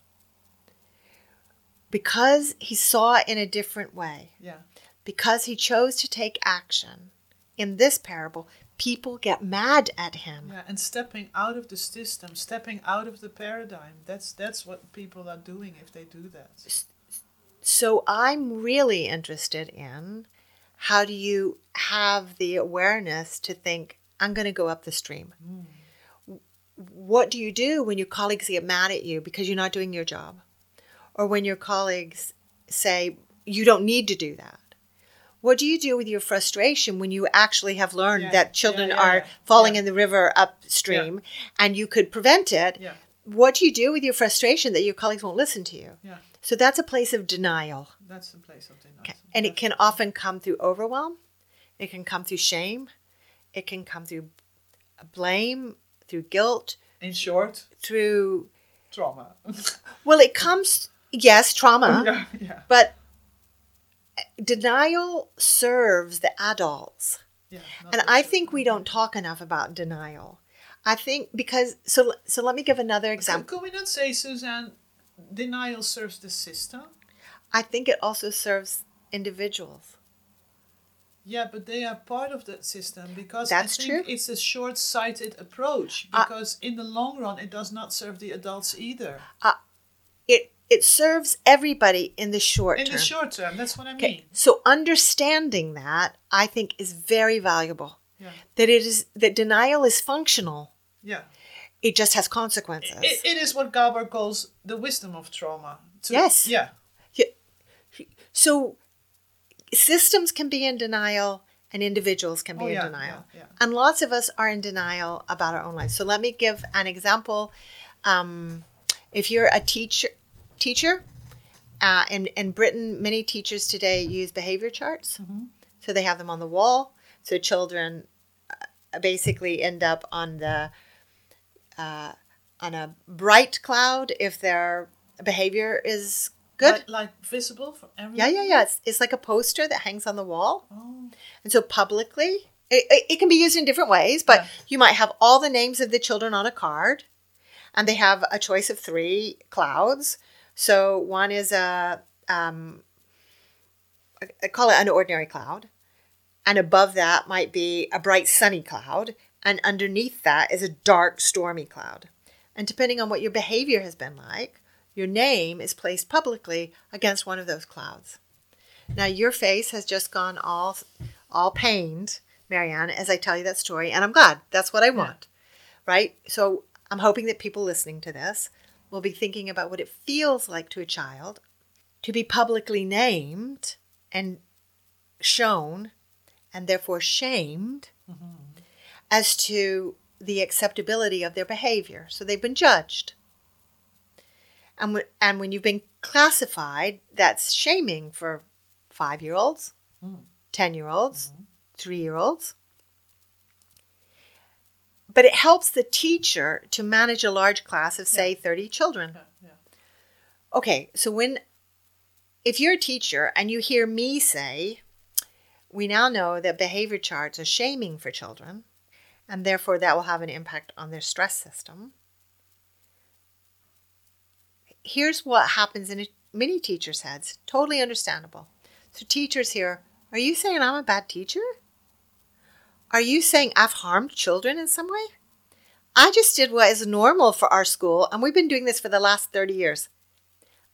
Because he saw in a different way. Yeah. because he chose to take action in this parable, people get mad at him. Yeah. And stepping out of the system, stepping out of the paradigm. That's that's what people are doing if they do that. So I'm really interested in how do you have the awareness to think, I'm going to go up the stream? Hmm. What do you do when your colleagues get mad at you because you're not doing your job? Or when your colleagues say, you don't need to do that? What do you do with your frustration when you actually have learned Yeah, that children yeah, yeah, are falling in the river upstream and you could prevent it? Yeah. What do you do with your frustration that your colleagues won't listen to you? Yeah. So that's a place of denial. That's the place of denial. Okay. And it can often come through overwhelm, it can come through shame, it can come through blame, through guilt, In short, through, trauma. well, it comes, yes, trauma, yeah. Yeah. but denial serves the adults. Yeah. And I think we don't talk enough about denial. I think because, so, so let me give another So example. could we not say, Suzanne, denial serves the system? I think it also serves individuals. Yeah, but they are part of that system because That's I think true. it's a short-sighted approach Uh, because in the long run it does not serve the adults either. It, it serves everybody in the short In term. In the short term, that's what I Okay, mean. so understanding that I think is very valuable. Yeah. That it is that denial is functional. Yeah. It just has consequences. It, it is what Gabor calls the wisdom of trauma. To- Yes. Yeah. so systems can be in denial and individuals can be Oh, in denial. yeah, yeah. And lots of us are in denial about our own lives. So let me give an example. Um, if you're a teacher, teacher, uh, in in Britain, many teachers today use behavior charts. Mm-hmm. So they have them on the wall. So children uh, basically end up on the uh, on a bright cloud if their behavior is Good. Like, like visible for everyone? Yeah, yeah, yeah. It's, it's like a poster that hangs on the wall. Oh, And so publicly, it, it, it can be used in different ways, but Yeah. you might have all the names of the children on a card, and they have a choice of three clouds. So one is a, um, I- I call it an ordinary cloud, and above that might be a bright sunny cloud, and underneath that is a dark stormy cloud. And depending on what your behavior has been like, your name is placed publicly against one of those clouds. Now your face has just gone all all pained, Marianne, as I tell you that story, and I'm glad. That's what I want. Right? So I'm hoping that people listening to this will be thinking about what it feels like to a child to be publicly named and shown and therefore shamed mm-hmm. as to the acceptability of their behavior. So they've been judged. And, w- and when you've been classified, that's shaming for five year olds, mm. 10 year olds, mm-hmm. three year olds. But it helps the teacher to manage a large class of, say, 30 children. yeah, yeah. Okay, so when, if you're a teacher and you hear me say, we now know that behavior charts are shaming for children, and therefore that will have an impact on their stress system. Here's what happens in a, many teachers' heads. Totally understandable. So, teachers here, are you saying I'm a bad teacher? Are you saying I've harmed children in some way? I just did what is normal for our school, and we've been doing this for the last 30 years.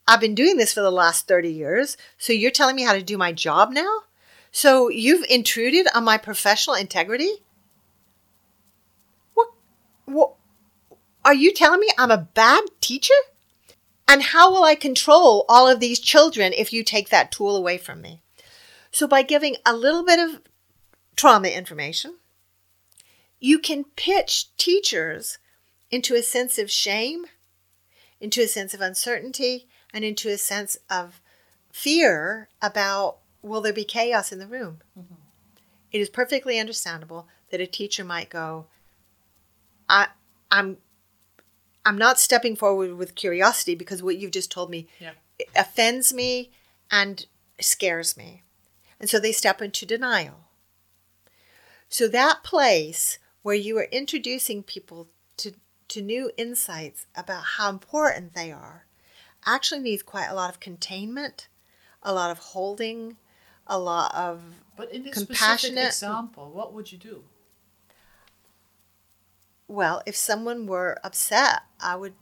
I've been doing this for the last 30 years, so you're telling me how to do my job now? So you've intruded on my professional integrity? What, what are you telling me I'm a bad teacher? And how will I control all of these children if you take that tool away from me? So by giving a little bit of trauma information, you can pitch teachers into a sense of shame, into a sense of uncertainty, and into a sense of fear about will there be chaos in the room. Mm-hmm. It is perfectly understandable that a teacher might go, I, I'm, I'm not stepping forward with curiosity because what you've just told me Yeah. offends me and scares me. And so they step into denial. So that place where you are introducing people to, to new insights about how important they are actually needs quite a lot of containment, a lot of holding, a lot of But in this specific Compassionate- example, what would you do? well, if someone were upset, I would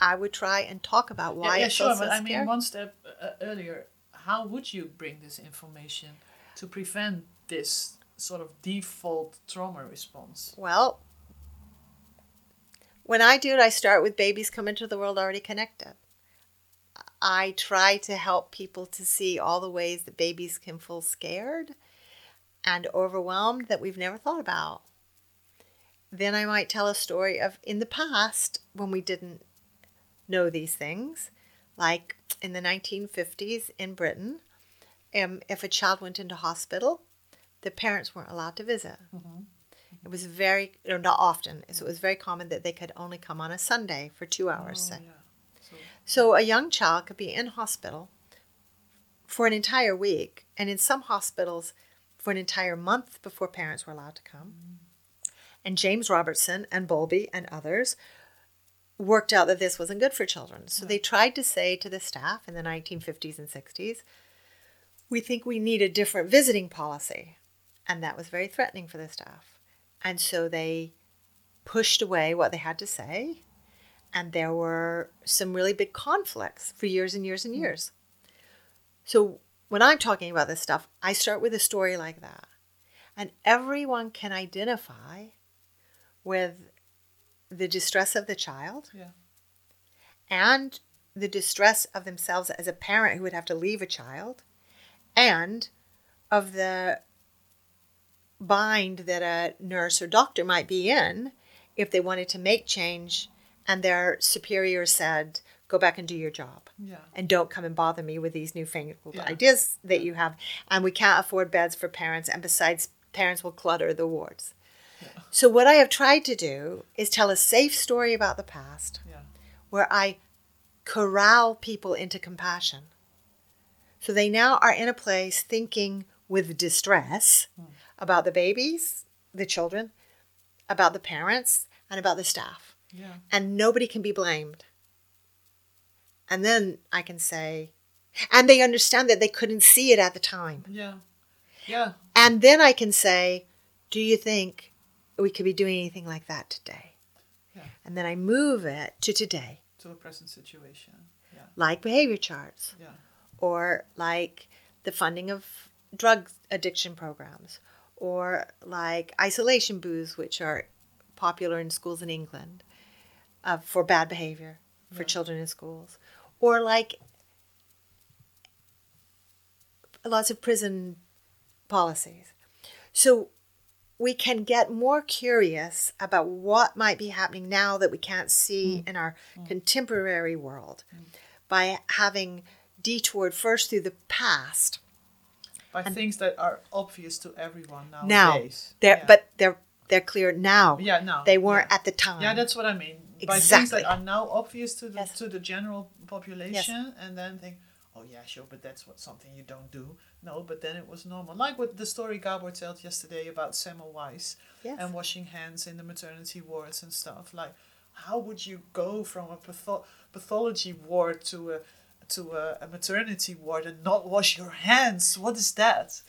I would try and talk about why yeah, yeah sure, so but I mean, one step uh, earlier, how would you bring this information to prevent this sort of default trauma response? Well, when I do it, I start with babies come into the world already connected. I try to help people to see all the ways that babies can feel scared and overwhelmed that we've never thought about. Then I might tell a story of in the past when we didn't know these things, like in the 1950s in Britain, um, if a child went into hospital, the parents weren't allowed to visit. Mm-hmm. It was very, or not often, so it was very common that they could only come on a Sunday for two hours. Oh, say. yeah. So, So a young child could be in hospital for an entire week, and in some hospitals for an entire month before parents were allowed to come. Mm-hmm. And James Robertson and Bowlby and others worked out that this wasn't good for children. So they tried to say to the staff in the 1950s and 60s, we think we need a different visiting policy. And that was very threatening for the staff. And so they pushed away what they had to say and there were some really big conflicts for years and years and mm-hmm. years. So when I'm talking about this stuff, I start with a story like that. And everyone can identify with the distress of the child yeah. and the distress of themselves as a parent who would have to leave a child and of the bind that a nurse or doctor might be in if they wanted to make change and their superior said go back and do your job Yeah. and don't come and bother me with these newfangled Yeah. ideas that you have and we can't afford beds for parents and besides parents will clutter the wards so what i have tried to do is tell a safe story about the past where I corral people into compassion. So they now are in a place thinking with distress hmm. About the babies, the children, about the parents, and about the staff. Yeah. And nobody can be blamed. And then I can say, and they understand that they couldn't see it at the time. Yeah. Yeah. And then I can say, do you think we could be doing anything like that today? Yeah. And then I move it to today, To a present situation. Yeah. like behavior charts Yeah. or like the funding of drug addiction programs or like isolation booths, which are popular in schools in England uh, for bad behavior for Yeah. children in schools, or like lots of prison policies. So we can get more curious about what might be happening now that we can't see mm. in our mm. contemporary world mm. by having detoured first through the past. By things that are obvious to everyone Now nowadays. they're yeah. but they're they're clear now. yeah, now They weren't yeah. at the time. Yeah, that's what I mean. By things Exactly. that are now obvious to the Yes. to the general population, and then think, oh yeah, sure, but that's what something you don't do. No, but then it was normal. Like what the story Gabor told yesterday about Semmelweis Yes. and washing hands in the maternity wards and stuff. Like, how would you go from a patho- pathology ward to a to a, a maternity ward and not wash your hands? What is that?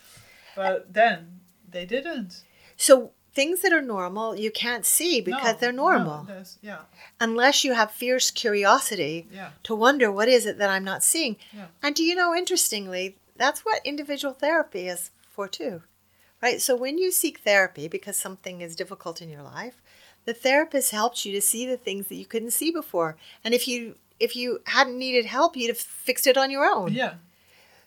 But then they didn't. So things that are normal you can't see because No, they're normal there's- yeah, unless you have fierce curiosity yeah, to wonder what is it that I'm not seeing. yeah. And do you know interestingly, that's what individual therapy is for too. Right? So when you seek therapy because something is difficult in your life, the therapist helps you to see the things that you couldn't see before. And if you if you hadn't needed help, you'd have fixed it on your own. Yeah,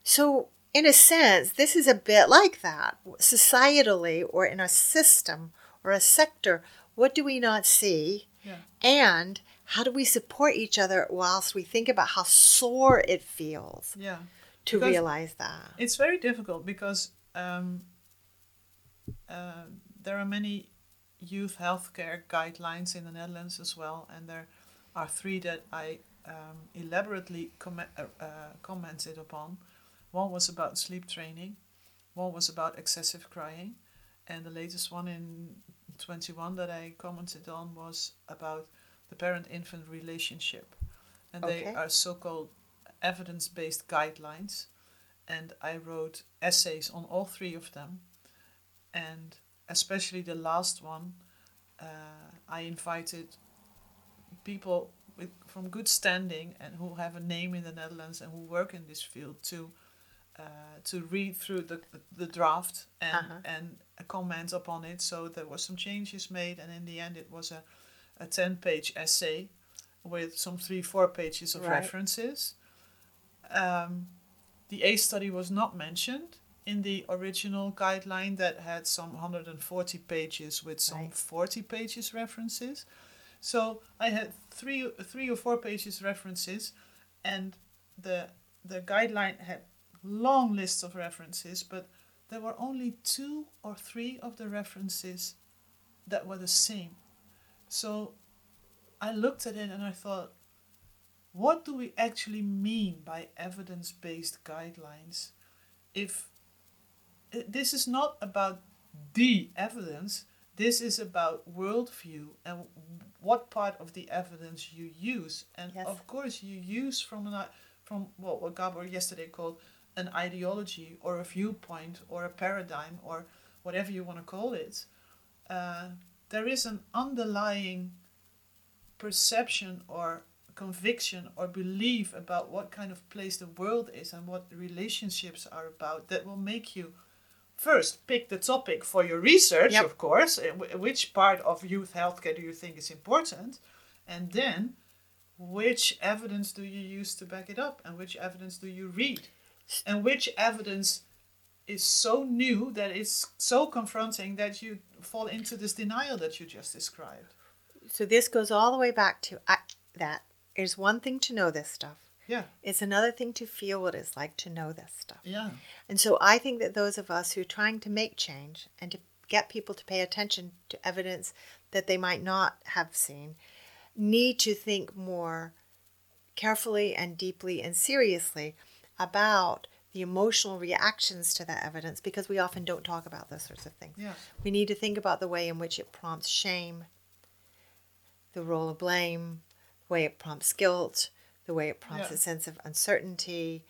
So, in a sense, this is a bit like that. Societally, or in a system or a sector, what do we not see? yeah, And how do we support each other whilst we think about how sore it feels yeah. to Because- realize that? It's very difficult because um, uh, there are many youth healthcare guidelines in the Netherlands as well, and there are three that I um, elaborately com- uh, uh, commented upon. One was about sleep training, one was about excessive crying, and the latest one in 21 that I commented on was about the parent infant relationship. And they are so called evidence based guidelines. And I wrote essays on all three of them. And especially the last one, uh, I invited people with, from good standing and who have a name in the Netherlands and who work in this field to uh, to read through the the draft and Uh-huh. and comment upon it. So there was some changes made, and in the end, it was a a ten page essay with some three four pages of Right. references. Um, the A study was not mentioned in the original guideline that had some 140 pages with some Right. 40 pages references. So I had three three or four pages references, and the the guideline had long lists of references, but there were only two or three of the references that were the same. So I looked at it and I thought, what do we actually mean by evidence based guidelines? If eh, this is not about the evidence, this is about worldview and what part of the evidence you use. And Yes. of course, you use from an, from what, what Gabor yesterday called an ideology or a viewpoint or a paradigm or whatever you want to call it. Uh, there is an underlying perception or conviction or belief about what kind of place the world is and what the relationships are about that will make you first pick the topic for your research Yep. of course uh, which part of youth healthcare do you think is important and then which evidence do you use to back it up and which evidence do you read and which evidence is so new that it's so confronting that you fall into this denial that you just described So this goes all the way back to I, that. It's one thing to know this stuff. Yeah It's another thing to feel what it's like to know this stuff. yeah And so I think that those of us who are trying to make change and to get people to pay attention to evidence that they might not have seen need to think more carefully and deeply and seriously about the emotional reactions to that evidence because we often don't talk about those sorts of things. Yeah. We need to think about the way in which it prompts shame, the role of blame, the way it prompts guilt, the way it prompts Yeah. a sense of uncertainty,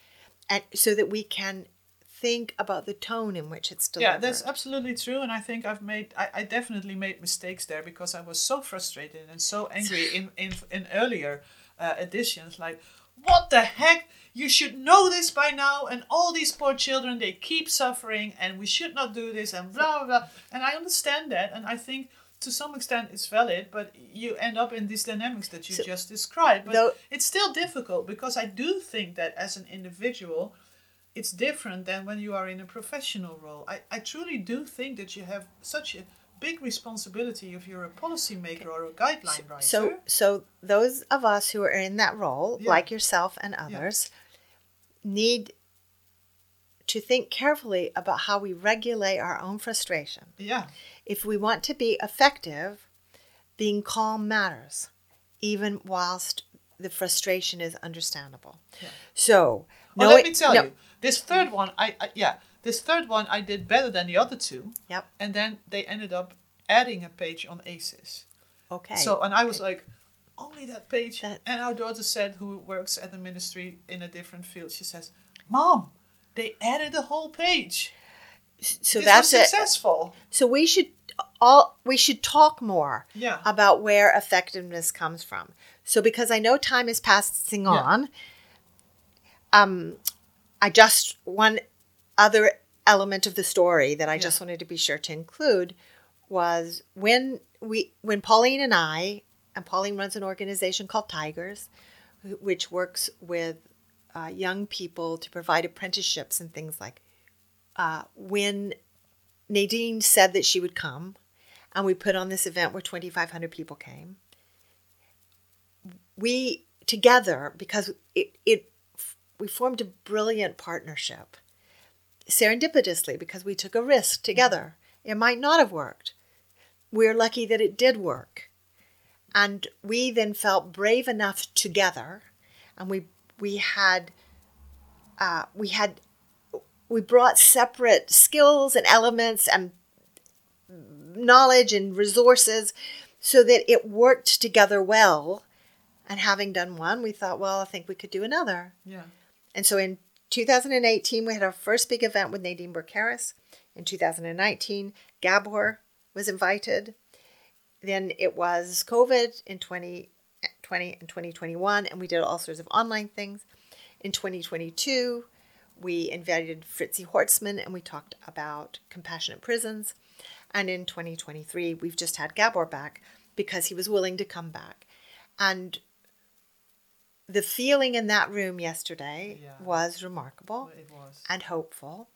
and so that we can think about the tone in which it's delivered. Yeah, that's absolutely true, and I think I've made I, I definitely made mistakes there because I was so frustrated and so angry in in, in earlier uh, editions. Like, what the heck? You should know this by now, and all these poor children they keep suffering, and we should not do this, and blah blah blah. And I understand that, and I think to some extent it's valid, but you end up in these dynamics that you So- just described. But Though- it's still difficult because I do think that as an individual it's different than when you are in a professional role. I, I truly do think that you have such a big responsibility if you're a policymaker or a guideline writer. So, so those of us who are in that role, Yeah. like yourself and others, need to think carefully about how we regulate our own frustration. yeah, If we want to be effective, being calm matters, even whilst the frustration is understandable. Yeah. So, well, know let me tell no- you, this third one, I, I yeah, this third one I did better than the other two, Yep. and then they ended up adding a page on ACEs. Okay. So, and I was like, only that page. That- and our daughter said, who works at the ministry in a different field, she says, "Mom, they added the whole page. so this that's it. successful." So we should all we should talk more Yeah. about where effectiveness comes from. So because I know time is passing Yeah. on, um, I just one other element of the story that I just wanted to be sure to include was when we when Pauline and I and Pauline runs an organization called Tigers, which works with uh, young people to provide apprenticeships and things like. Uh, when Nadine said that she would come, and we put on this event where 2,500 people came. We together, because it, it we formed a brilliant partnership, serendipitously because we took a risk together. It might not have worked. We're lucky that it did work, and we then felt brave enough together, and we we had uh, we had we brought separate skills and elements and knowledge and resources so that it worked together well. And having done one, we thought, well, I think we could do another. Yeah. And so in 2018, we had our first big event with Nadine Burke Harris. In 2019, Gabor was invited. Then it was COVID in 2020 and 2021, and we did all sorts of online things. In 2022, we invited Fritzi Horstman and we talked about compassionate prisons. And in 2023, we've just had Gabor back because he was willing to come back. And the feeling in that room yesterday Yeah. was remarkable It was. and hopeful.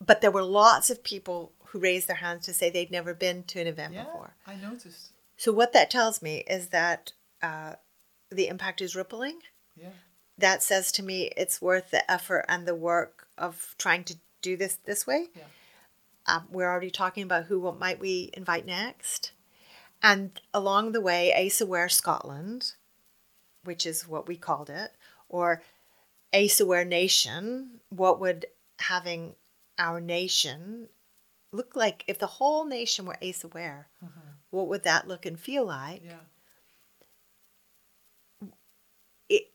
But there were lots of people who raised their hands to say they'd never been to an event Yeah, before. I noticed. So, what that tells me is that uh, the impact is rippling. Yeah. That says to me it's worth the effort and the work of trying to do this this way. Yeah. Um, we're already talking about who what might we invite next. And along the way, Ace Aware Scotland, which is what we called it, or Ace Aware Nation, what would having our nation look like if the whole nation were Ace Aware? What would that look and feel like? Yeah. It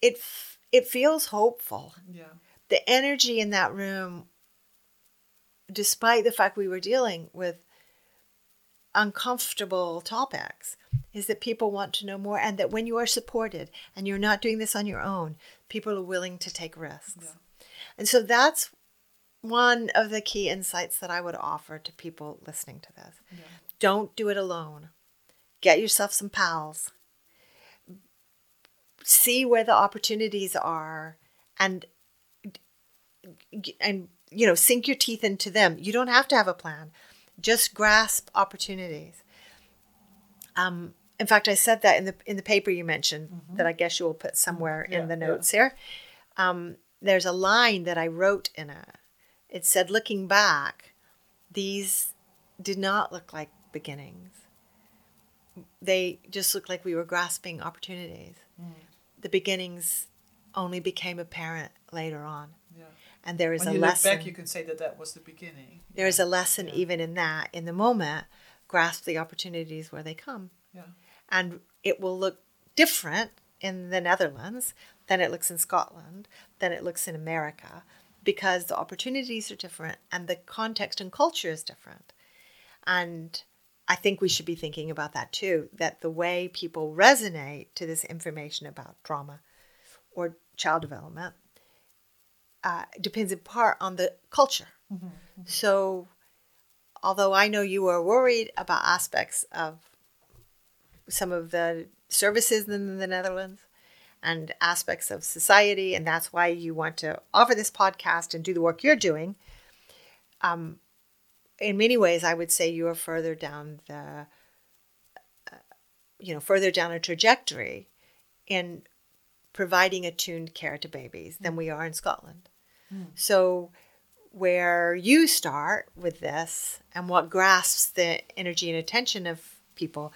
it it feels hopeful. Yeah. the energy in that room, despite the fact we were dealing with uncomfortable topics, is that people want to know more and that when you are supported and you're not doing this on your own, people are willing to take risks. Yeah. And so that's one of the key insights that I would offer to people listening to this. Yeah. Don't do it alone. Get yourself some pals. See where the opportunities are and and you know sink your teeth into them. You don't have to have a plan. Just grasp opportunities. Um, in fact, I said that in the in the paper you mentioned that I guess you will put somewhere Yeah, in the yeah. notes here. Um, there's a line that I wrote in it. It said, "Looking back, these did not look like beginnings. They just looked like we were grasping opportunities. Mm. The beginnings only became apparent later on. Yeah. And there is When a you lesson. look back, you can say that that was the beginning. there is a lesson Yeah. even in that. In the moment, grasp the opportunities where they come. Yeah. and it will look different in the Netherlands than it looks in Scotland, than it looks in America, because the opportunities are different and the context and culture is different. And I think we should be thinking about that too that the way people resonate to this information about trauma or child development uh, depends in part on the culture. So, although I know you are worried about aspects of some of the services in the Netherlands and aspects of society, and that's why you want to offer this podcast and do the work you're doing. Um, in many ways, I would say you are further down the, uh, you know, further down a trajectory in providing attuned care to babies than we are in Scotland. Hmm. So, where you start with this and what grasps the energy and attention of people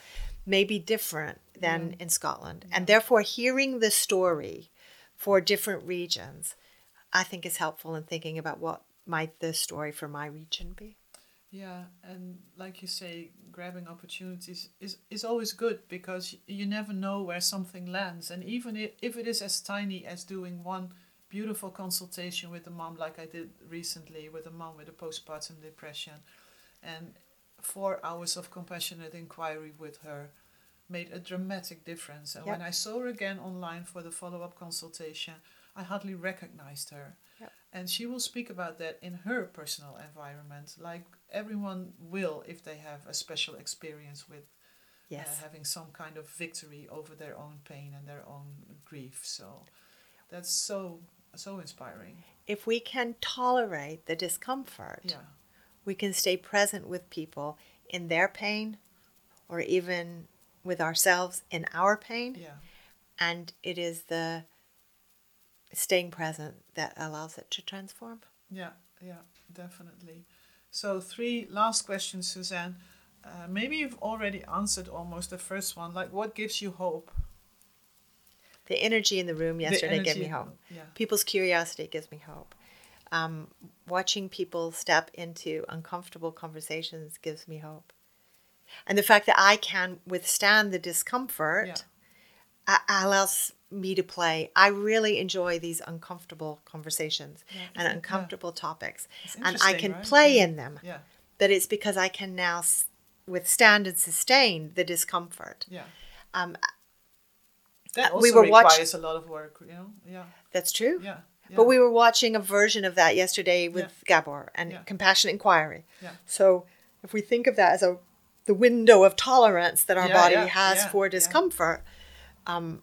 may be different than hmm. in Scotland. And hmm. therefore, hearing the story for different regions, I think is helpful in thinking about what might the story for my region be. Yeah, and like you say, grabbing opportunities is, is always good because you never know where something lands. And even if it is as tiny as doing one beautiful consultation with a mom, like I did recently with a mom with a postpartum depression, and four hours of compassionate inquiry with her made a dramatic difference. And when I saw her again online for the follow up consultation, I hardly recognized her. Yep. And she will speak about that in her personal environment, like everyone will if they have a special experience with uh, having some kind of victory over their own pain and their own grief. So that's so so inspiring. if we can tolerate the discomfort, Yeah. we can stay present with people in their pain or even with ourselves in our pain. Yeah. And it is the staying present that allows it to transform. Yeah, yeah, definitely. So, three last questions, Suzanne. Uh, maybe you've already answered almost the first one. Like, what gives you hope? The energy in the room The yesterday gave me hope. Yeah, People's curiosity gives me hope. Um, watching people step into uncomfortable conversations gives me hope. And the fact that I can withstand the discomfort Yeah. Allows me to play. I really enjoy these uncomfortable conversations Yeah, and yeah. uncomfortable topics. And I can right? play Yeah. in them. yeah, But it's because I can now s- withstand and sustain the discomfort. yeah. Um, That also we were watch- requires a lot of work, you know? Yeah, that's true. yeah. yeah. But we were watching a version of that yesterday with Gabor and Yeah. compassionate inquiry. Yeah. So if we think of that as a the window of tolerance that our Yeah, body yeah, has yeah, for yeah. discomfort, um,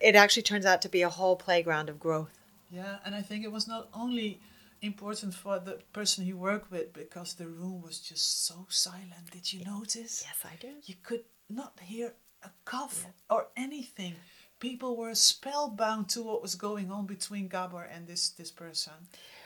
it actually turns out to be a whole playground of growth. Yeah, and I think it was not only important for the person he worked with because the room was just so silent. Did you notice? Yes, I did. You could not hear a cough or anything. People were spellbound to what was going on between Gabor and this this person.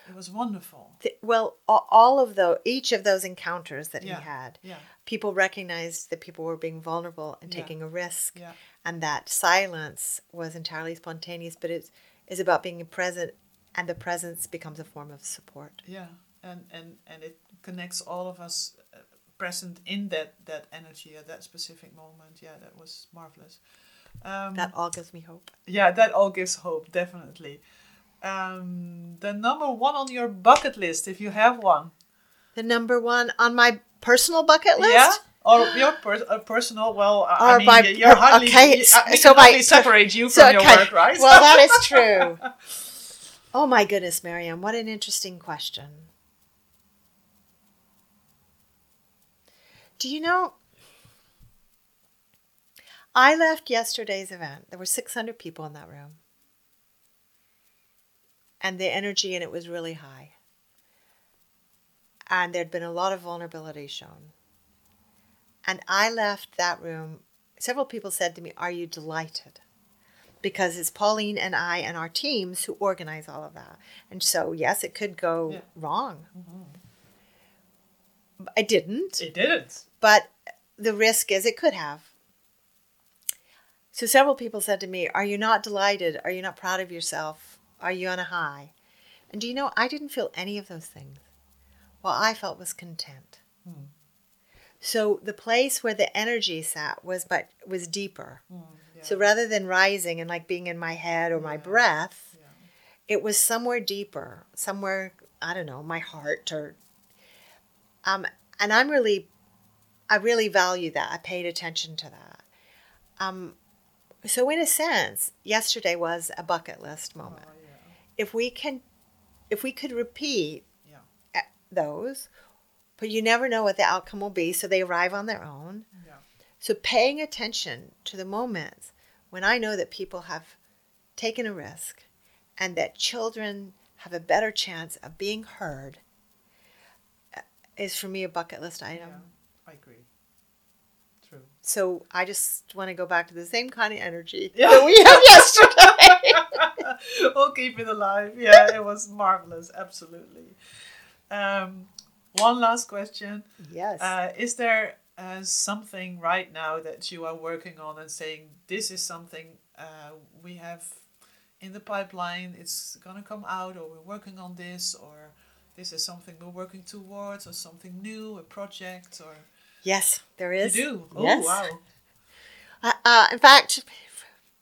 It was wonderful. Th- Well, all of those, each of those encounters that Yeah, he had, yeah. people recognized that people were being vulnerable and Yeah. taking a risk, Yeah. And that silence was entirely spontaneous. But it's is about being present, and the presence becomes a form of support. Yeah, and and and it connects all of us uh, present in that that energy at that specific moment. Yeah, that was marvelous. Um, That all gives me hope. yeah, that all gives hope, definitely. Um, the number one on your bucket list, if you have one. The number one on my personal bucket list. Yeah. Or your per- uh, personal, well, I- I mean, by you're hardly, okay, y- so- I- we so by separate you So, from your work, right? Well, that is true. Oh my goodness, Mariam, what an interesting question. Do you know? I left yesterday's event. There were 600 people in that room. And the energy in it was really high. And there'd been a lot of vulnerability shown. And I left that room. Several people said to me, Are you delighted? Because it's Pauline and I and our teams who organize all of that. And so, yes, it could go Yeah. wrong. I didn't it didn't. but the risk is it could have. So several people said to me, Are you not delighted? Are you not proud of yourself? Are you on a high? And do you know, I didn't feel any of those things. What I felt was content. Hmm. So the place where the energy sat was but was deeper. Hmm, yeah. So rather than rising and like being in my head or my breath, Yeah. it was somewhere deeper, somewhere I don't know, my heart or um and I'm really I really value that. I paid attention to that. Um so in a sense, yesterday was a bucket list moment. Oh, yeah. If we can if we could repeat Yeah. those, but you never know what the outcome will be, so they arrive on their own. Yeah. So paying attention to the moments when I know that people have taken a risk and that children have a better chance of being heard uh, is for me a bucket list item. Yeah. I agree. True. So I just want to go back to the same kind of energy Yeah. that we had yesterday. we'll keep it alive. Yeah, it was marvelous. Absolutely. Um, one last question. yes. Uh, is there uh, something right now that you are working on and saying this is something uh, we have in the pipeline? It's gonna come out, or we're working on this, or this is something we're working towards, or something new, a project, or yes, there is. you do. Oh Yes. wow! Uh, uh, in fact,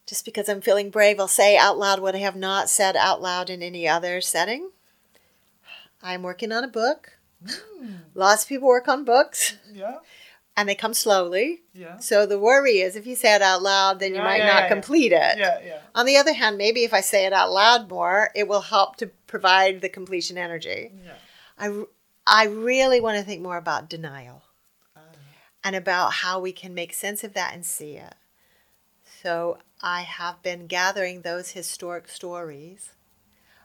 just because I'm feeling brave, I'll say out loud what I have not said out loud in any other setting. I'm working on a book. Mm, Lots of people work on books yeah, and they come slowly. yeah, So the worry is if you say it out loud, then you Yeah, might yeah, not yeah, complete it. yeah, yeah. On the other hand, maybe if I say it out loud more, it will help to provide the completion energy. yeah. I, I really want to think more about denial Uh, and about how we can make sense of that and see it. So I have been gathering those historic stories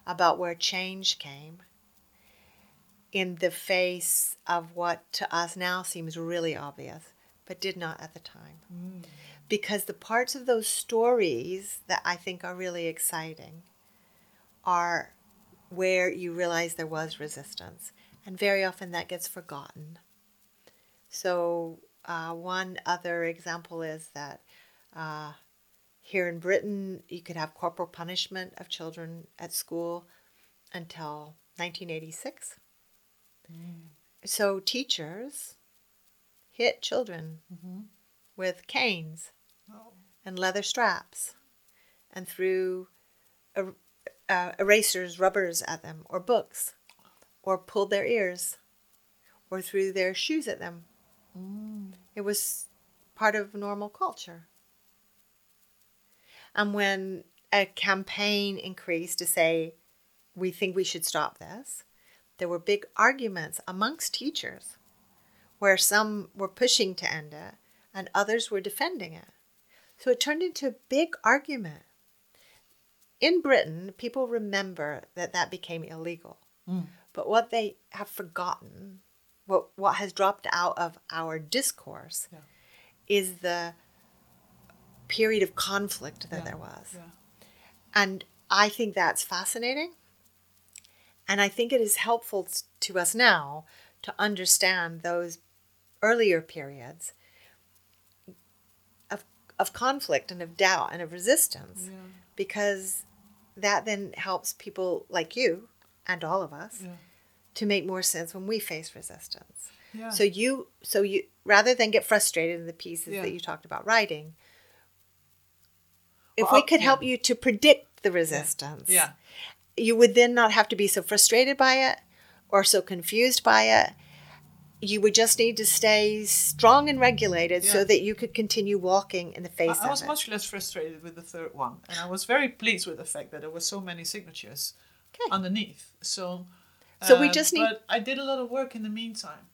about where change came in the face of what to us now seems really obvious, but did not at the time. mm, Because the parts of those stories that I think are really exciting are where you realize there was resistance. And very often that gets forgotten. So, uh, one other example is that uh, here in Britain, you could have corporal punishment of children at school until 1986. So, teachers hit children mhm. with canes Oh, and leather straps and threw er- uh, erasers, rubbers at them, or books, or pulled their ears, or threw their shoes at them. mm, It was part of normal culture. And when a campaign increased to say, we think we should stop this, there were big arguments amongst teachers where some were pushing to end it and others were defending it. So it turned into a big argument. In Britain, people remember that that became illegal. Mm. But what they have forgotten, what, what has dropped out of our discourse, Yeah. is the period of conflict that Yeah, there was. yeah. And I think that's fascinating. And I think it is helpful to us now to understand those earlier periods of, of conflict and of doubt and of resistance Yeah. because that then helps people like you and all of us Yeah. to make more sense when we face resistance. Yeah. So you so you rather than get frustrated in the pieces that you talked about writing, if Well, we could help you to predict the resistance, yeah. You would then not have to be so frustrated by it or so confused by it. You would just need to stay strong and regulated so that you could continue walking in the face I, I was it. much less frustrated with the third one, and I was very pleased with the fact that there were so many signatures Okay. underneath. So, So we uh, just need- But I did a lot of work in the meantime,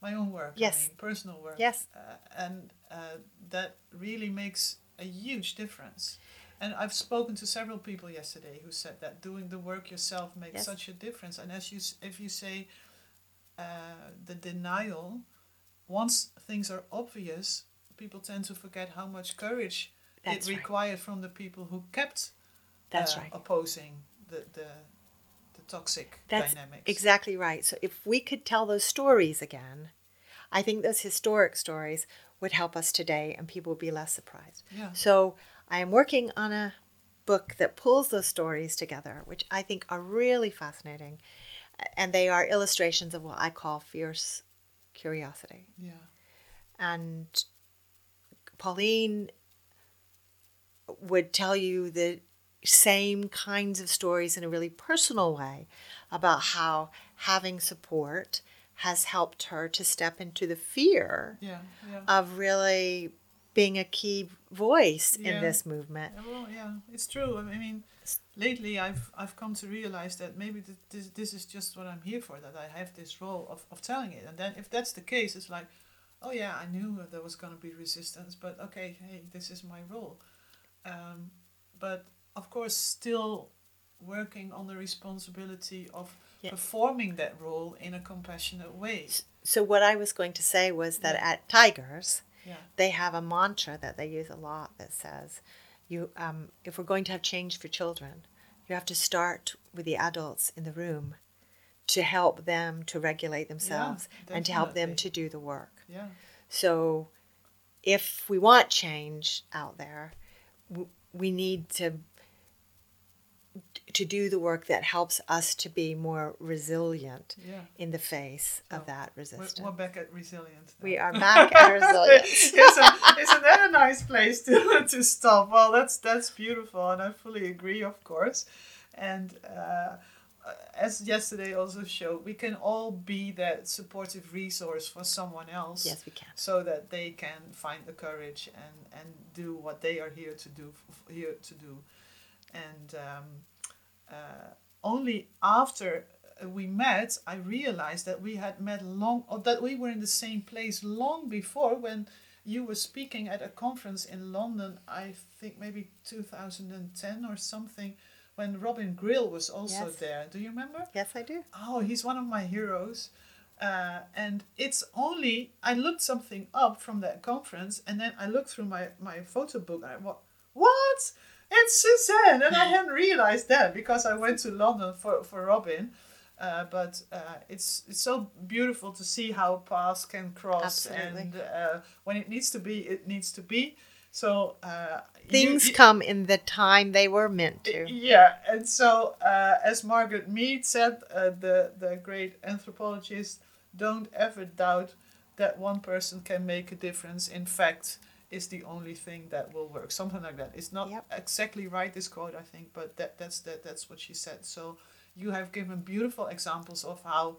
my own work. Yes. I mean, personal work. Yes. uh, and uh, that really makes a huge difference. And I've spoken to several people yesterday who said that doing the work yourself makes Yes. such a difference. And as you, if you say uh, the denial, once things are obvious, people tend to forget how much courage That's it right. required from the people who kept That's uh, right. opposing the, the the toxic That's dynamics. exactly right. So if we could tell those stories again, I think those historic stories would help us today and people would be less surprised. Yeah. So I am working on a book that pulls those stories together, which I think are really fascinating. And they are illustrations of what I call fierce curiosity. Yeah. And Pauline would tell you the same kinds of stories in a really personal way about how having support has helped her to step into the fear Yeah. Yeah. of really being a key voice Yeah. in this movement. Yeah, Well, yeah, it's true. I mean, lately I've I've come to realize that maybe th- this this is just what I'm here for. That I have this role of, of telling it, and then if that's the case, it's like, oh yeah, I knew there was gonna be resistance, but okay, hey, this is my role. Um, but of course, still working on the responsibility of Yeah. performing that role in a compassionate way. So what I was going to say was that at Tigers, Yeah. they have a mantra that they use a lot that says, "You, um, if we're going to have change for children, you have to start with the adults in the room to help them to regulate themselves and to help them to do the work." Yeah. So, if we want change out there, we need to to do the work that helps us to be more resilient Yeah. in the face of Oh, that We're, resistance. we're back at resilience. now. We are back at resilience. isn't, isn't that a nice place to, to stop? Well, that's that's beautiful, and I fully agree, of course. And uh, as yesterday also showed, we can all be that supportive resource for someone else. Yes, we can. So that they can find the courage and and do what they are here to do here to do, and um, only after uh, we met, I realized that we had met long, or that we were in the same place long before when you were speaking at a conference in London. I think maybe 2010 or something, when Robin Grille was also Yes. there. Do you remember? Yes, I do. Oh, he's one of my heroes. Uh, and it's only I looked something up from that conference, and then I looked through my my photo book, and I what what it's Suzanne, and I hadn't realized that because I went to London for for Robin. Uh, but uh, it's it's so beautiful to see how paths can cross, Absolutely. and uh, when it needs to be, it needs to be. So uh, you- Things you- come in the time they were meant to. yeah, and so uh, as Margaret Mead said, uh, the the great anthropologist, don't ever doubt that one person can make a difference. In fact, is the only thing that will work. Something like that. It's not Yep. exactly right this quote, I think, but that that's that that's what she said. So you have given beautiful examples of how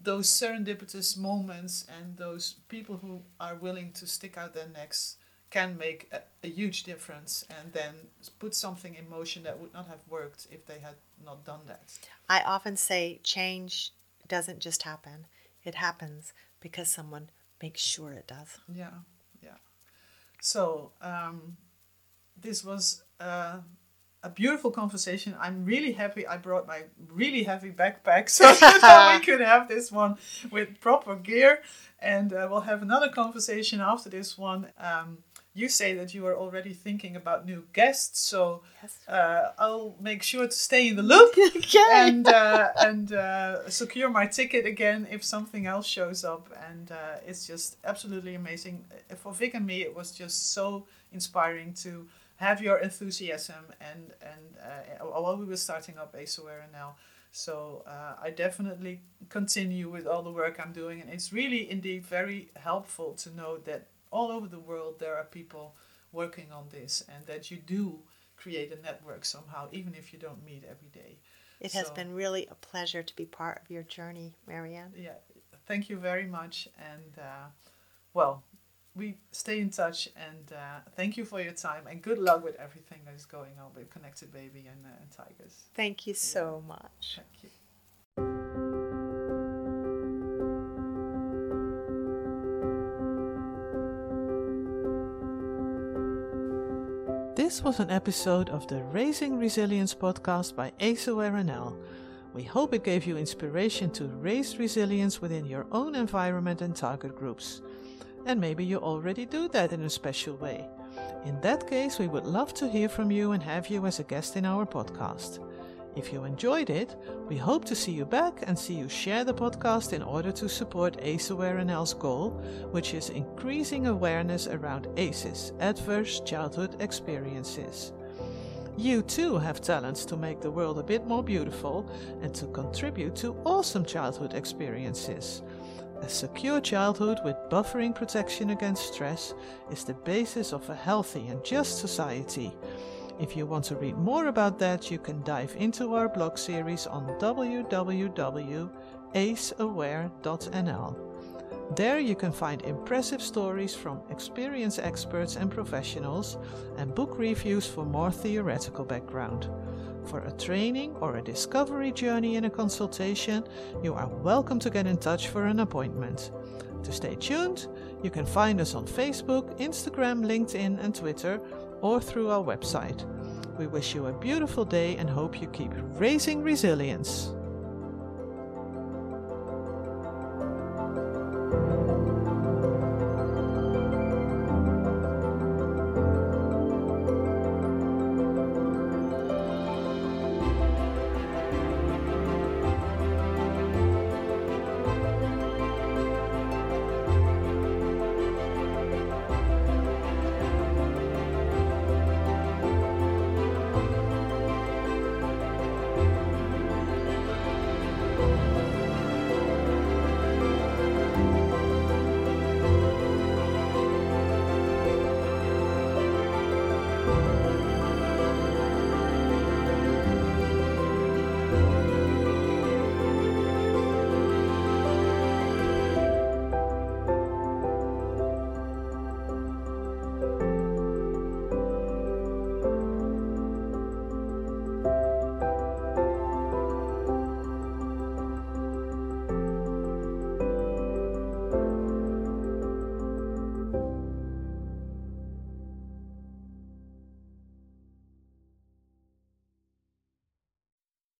those serendipitous moments and those people who are willing to stick out their necks can make a, a huge difference and then put something in motion that would not have worked if they had not done that. I often say change doesn't just happen, it happens because someone makes sure it does. Yeah, yeah. So um, this was uh, a beautiful conversation. I'm really happy I brought my really heavy backpack so that we could have this one with proper gear. And uh, we'll have another conversation after this one. Um, you say that you are already thinking about new guests, so Yes. uh, I'll make sure to stay in the loop Okay. and uh, and uh, secure my ticket again if something else shows up. And uh, it's just absolutely amazing. Uh, For Vic and me, it was just so inspiring to have your enthusiasm and and uh, while we were starting up AceAware NL. So uh, I definitely continue with all the work I'm doing, and it's really indeed very helpful to know that all over the world there are people working on this, and that you do create a network somehow, even if you don't meet every day. It has been really a pleasure to be part of your journey, Marianne. yeah thank you very much and uh, well we stay in touch and uh, thank you for your time and good luck with everything that is going on with connected baby and, uh, and tigers Thank you so much. thank you This was an episode of the Raising Resilience podcast by AceAware NL. We hope it gave you inspiration to raise resilience within your own environment and target groups. And maybe you already do that in a special way. In that case, we would love to hear from you and have you as a guest in our podcast. If you enjoyed it, we hope to see you back and see you share the podcast in order to support AceAware NL's goal, which is increasing awareness around ACEs, adverse childhood experiences. You too have talents to make the world a bit more beautiful and to contribute to awesome childhood experiences. A secure childhood with buffering protection against stress is the basis of a healthy and just society. If you want to read more about that, you can dive into our blog series on www.aceaware.nl. There you can find impressive stories from experienced experts and professionals and book reviews for more theoretical background. For a training or a discovery journey in a consultation, you are welcome to get in touch for an appointment. To stay tuned, you can find us on Facebook, Instagram, LinkedIn, and Twitter or through our website. We wish you a beautiful day and hope you keep raising resilience.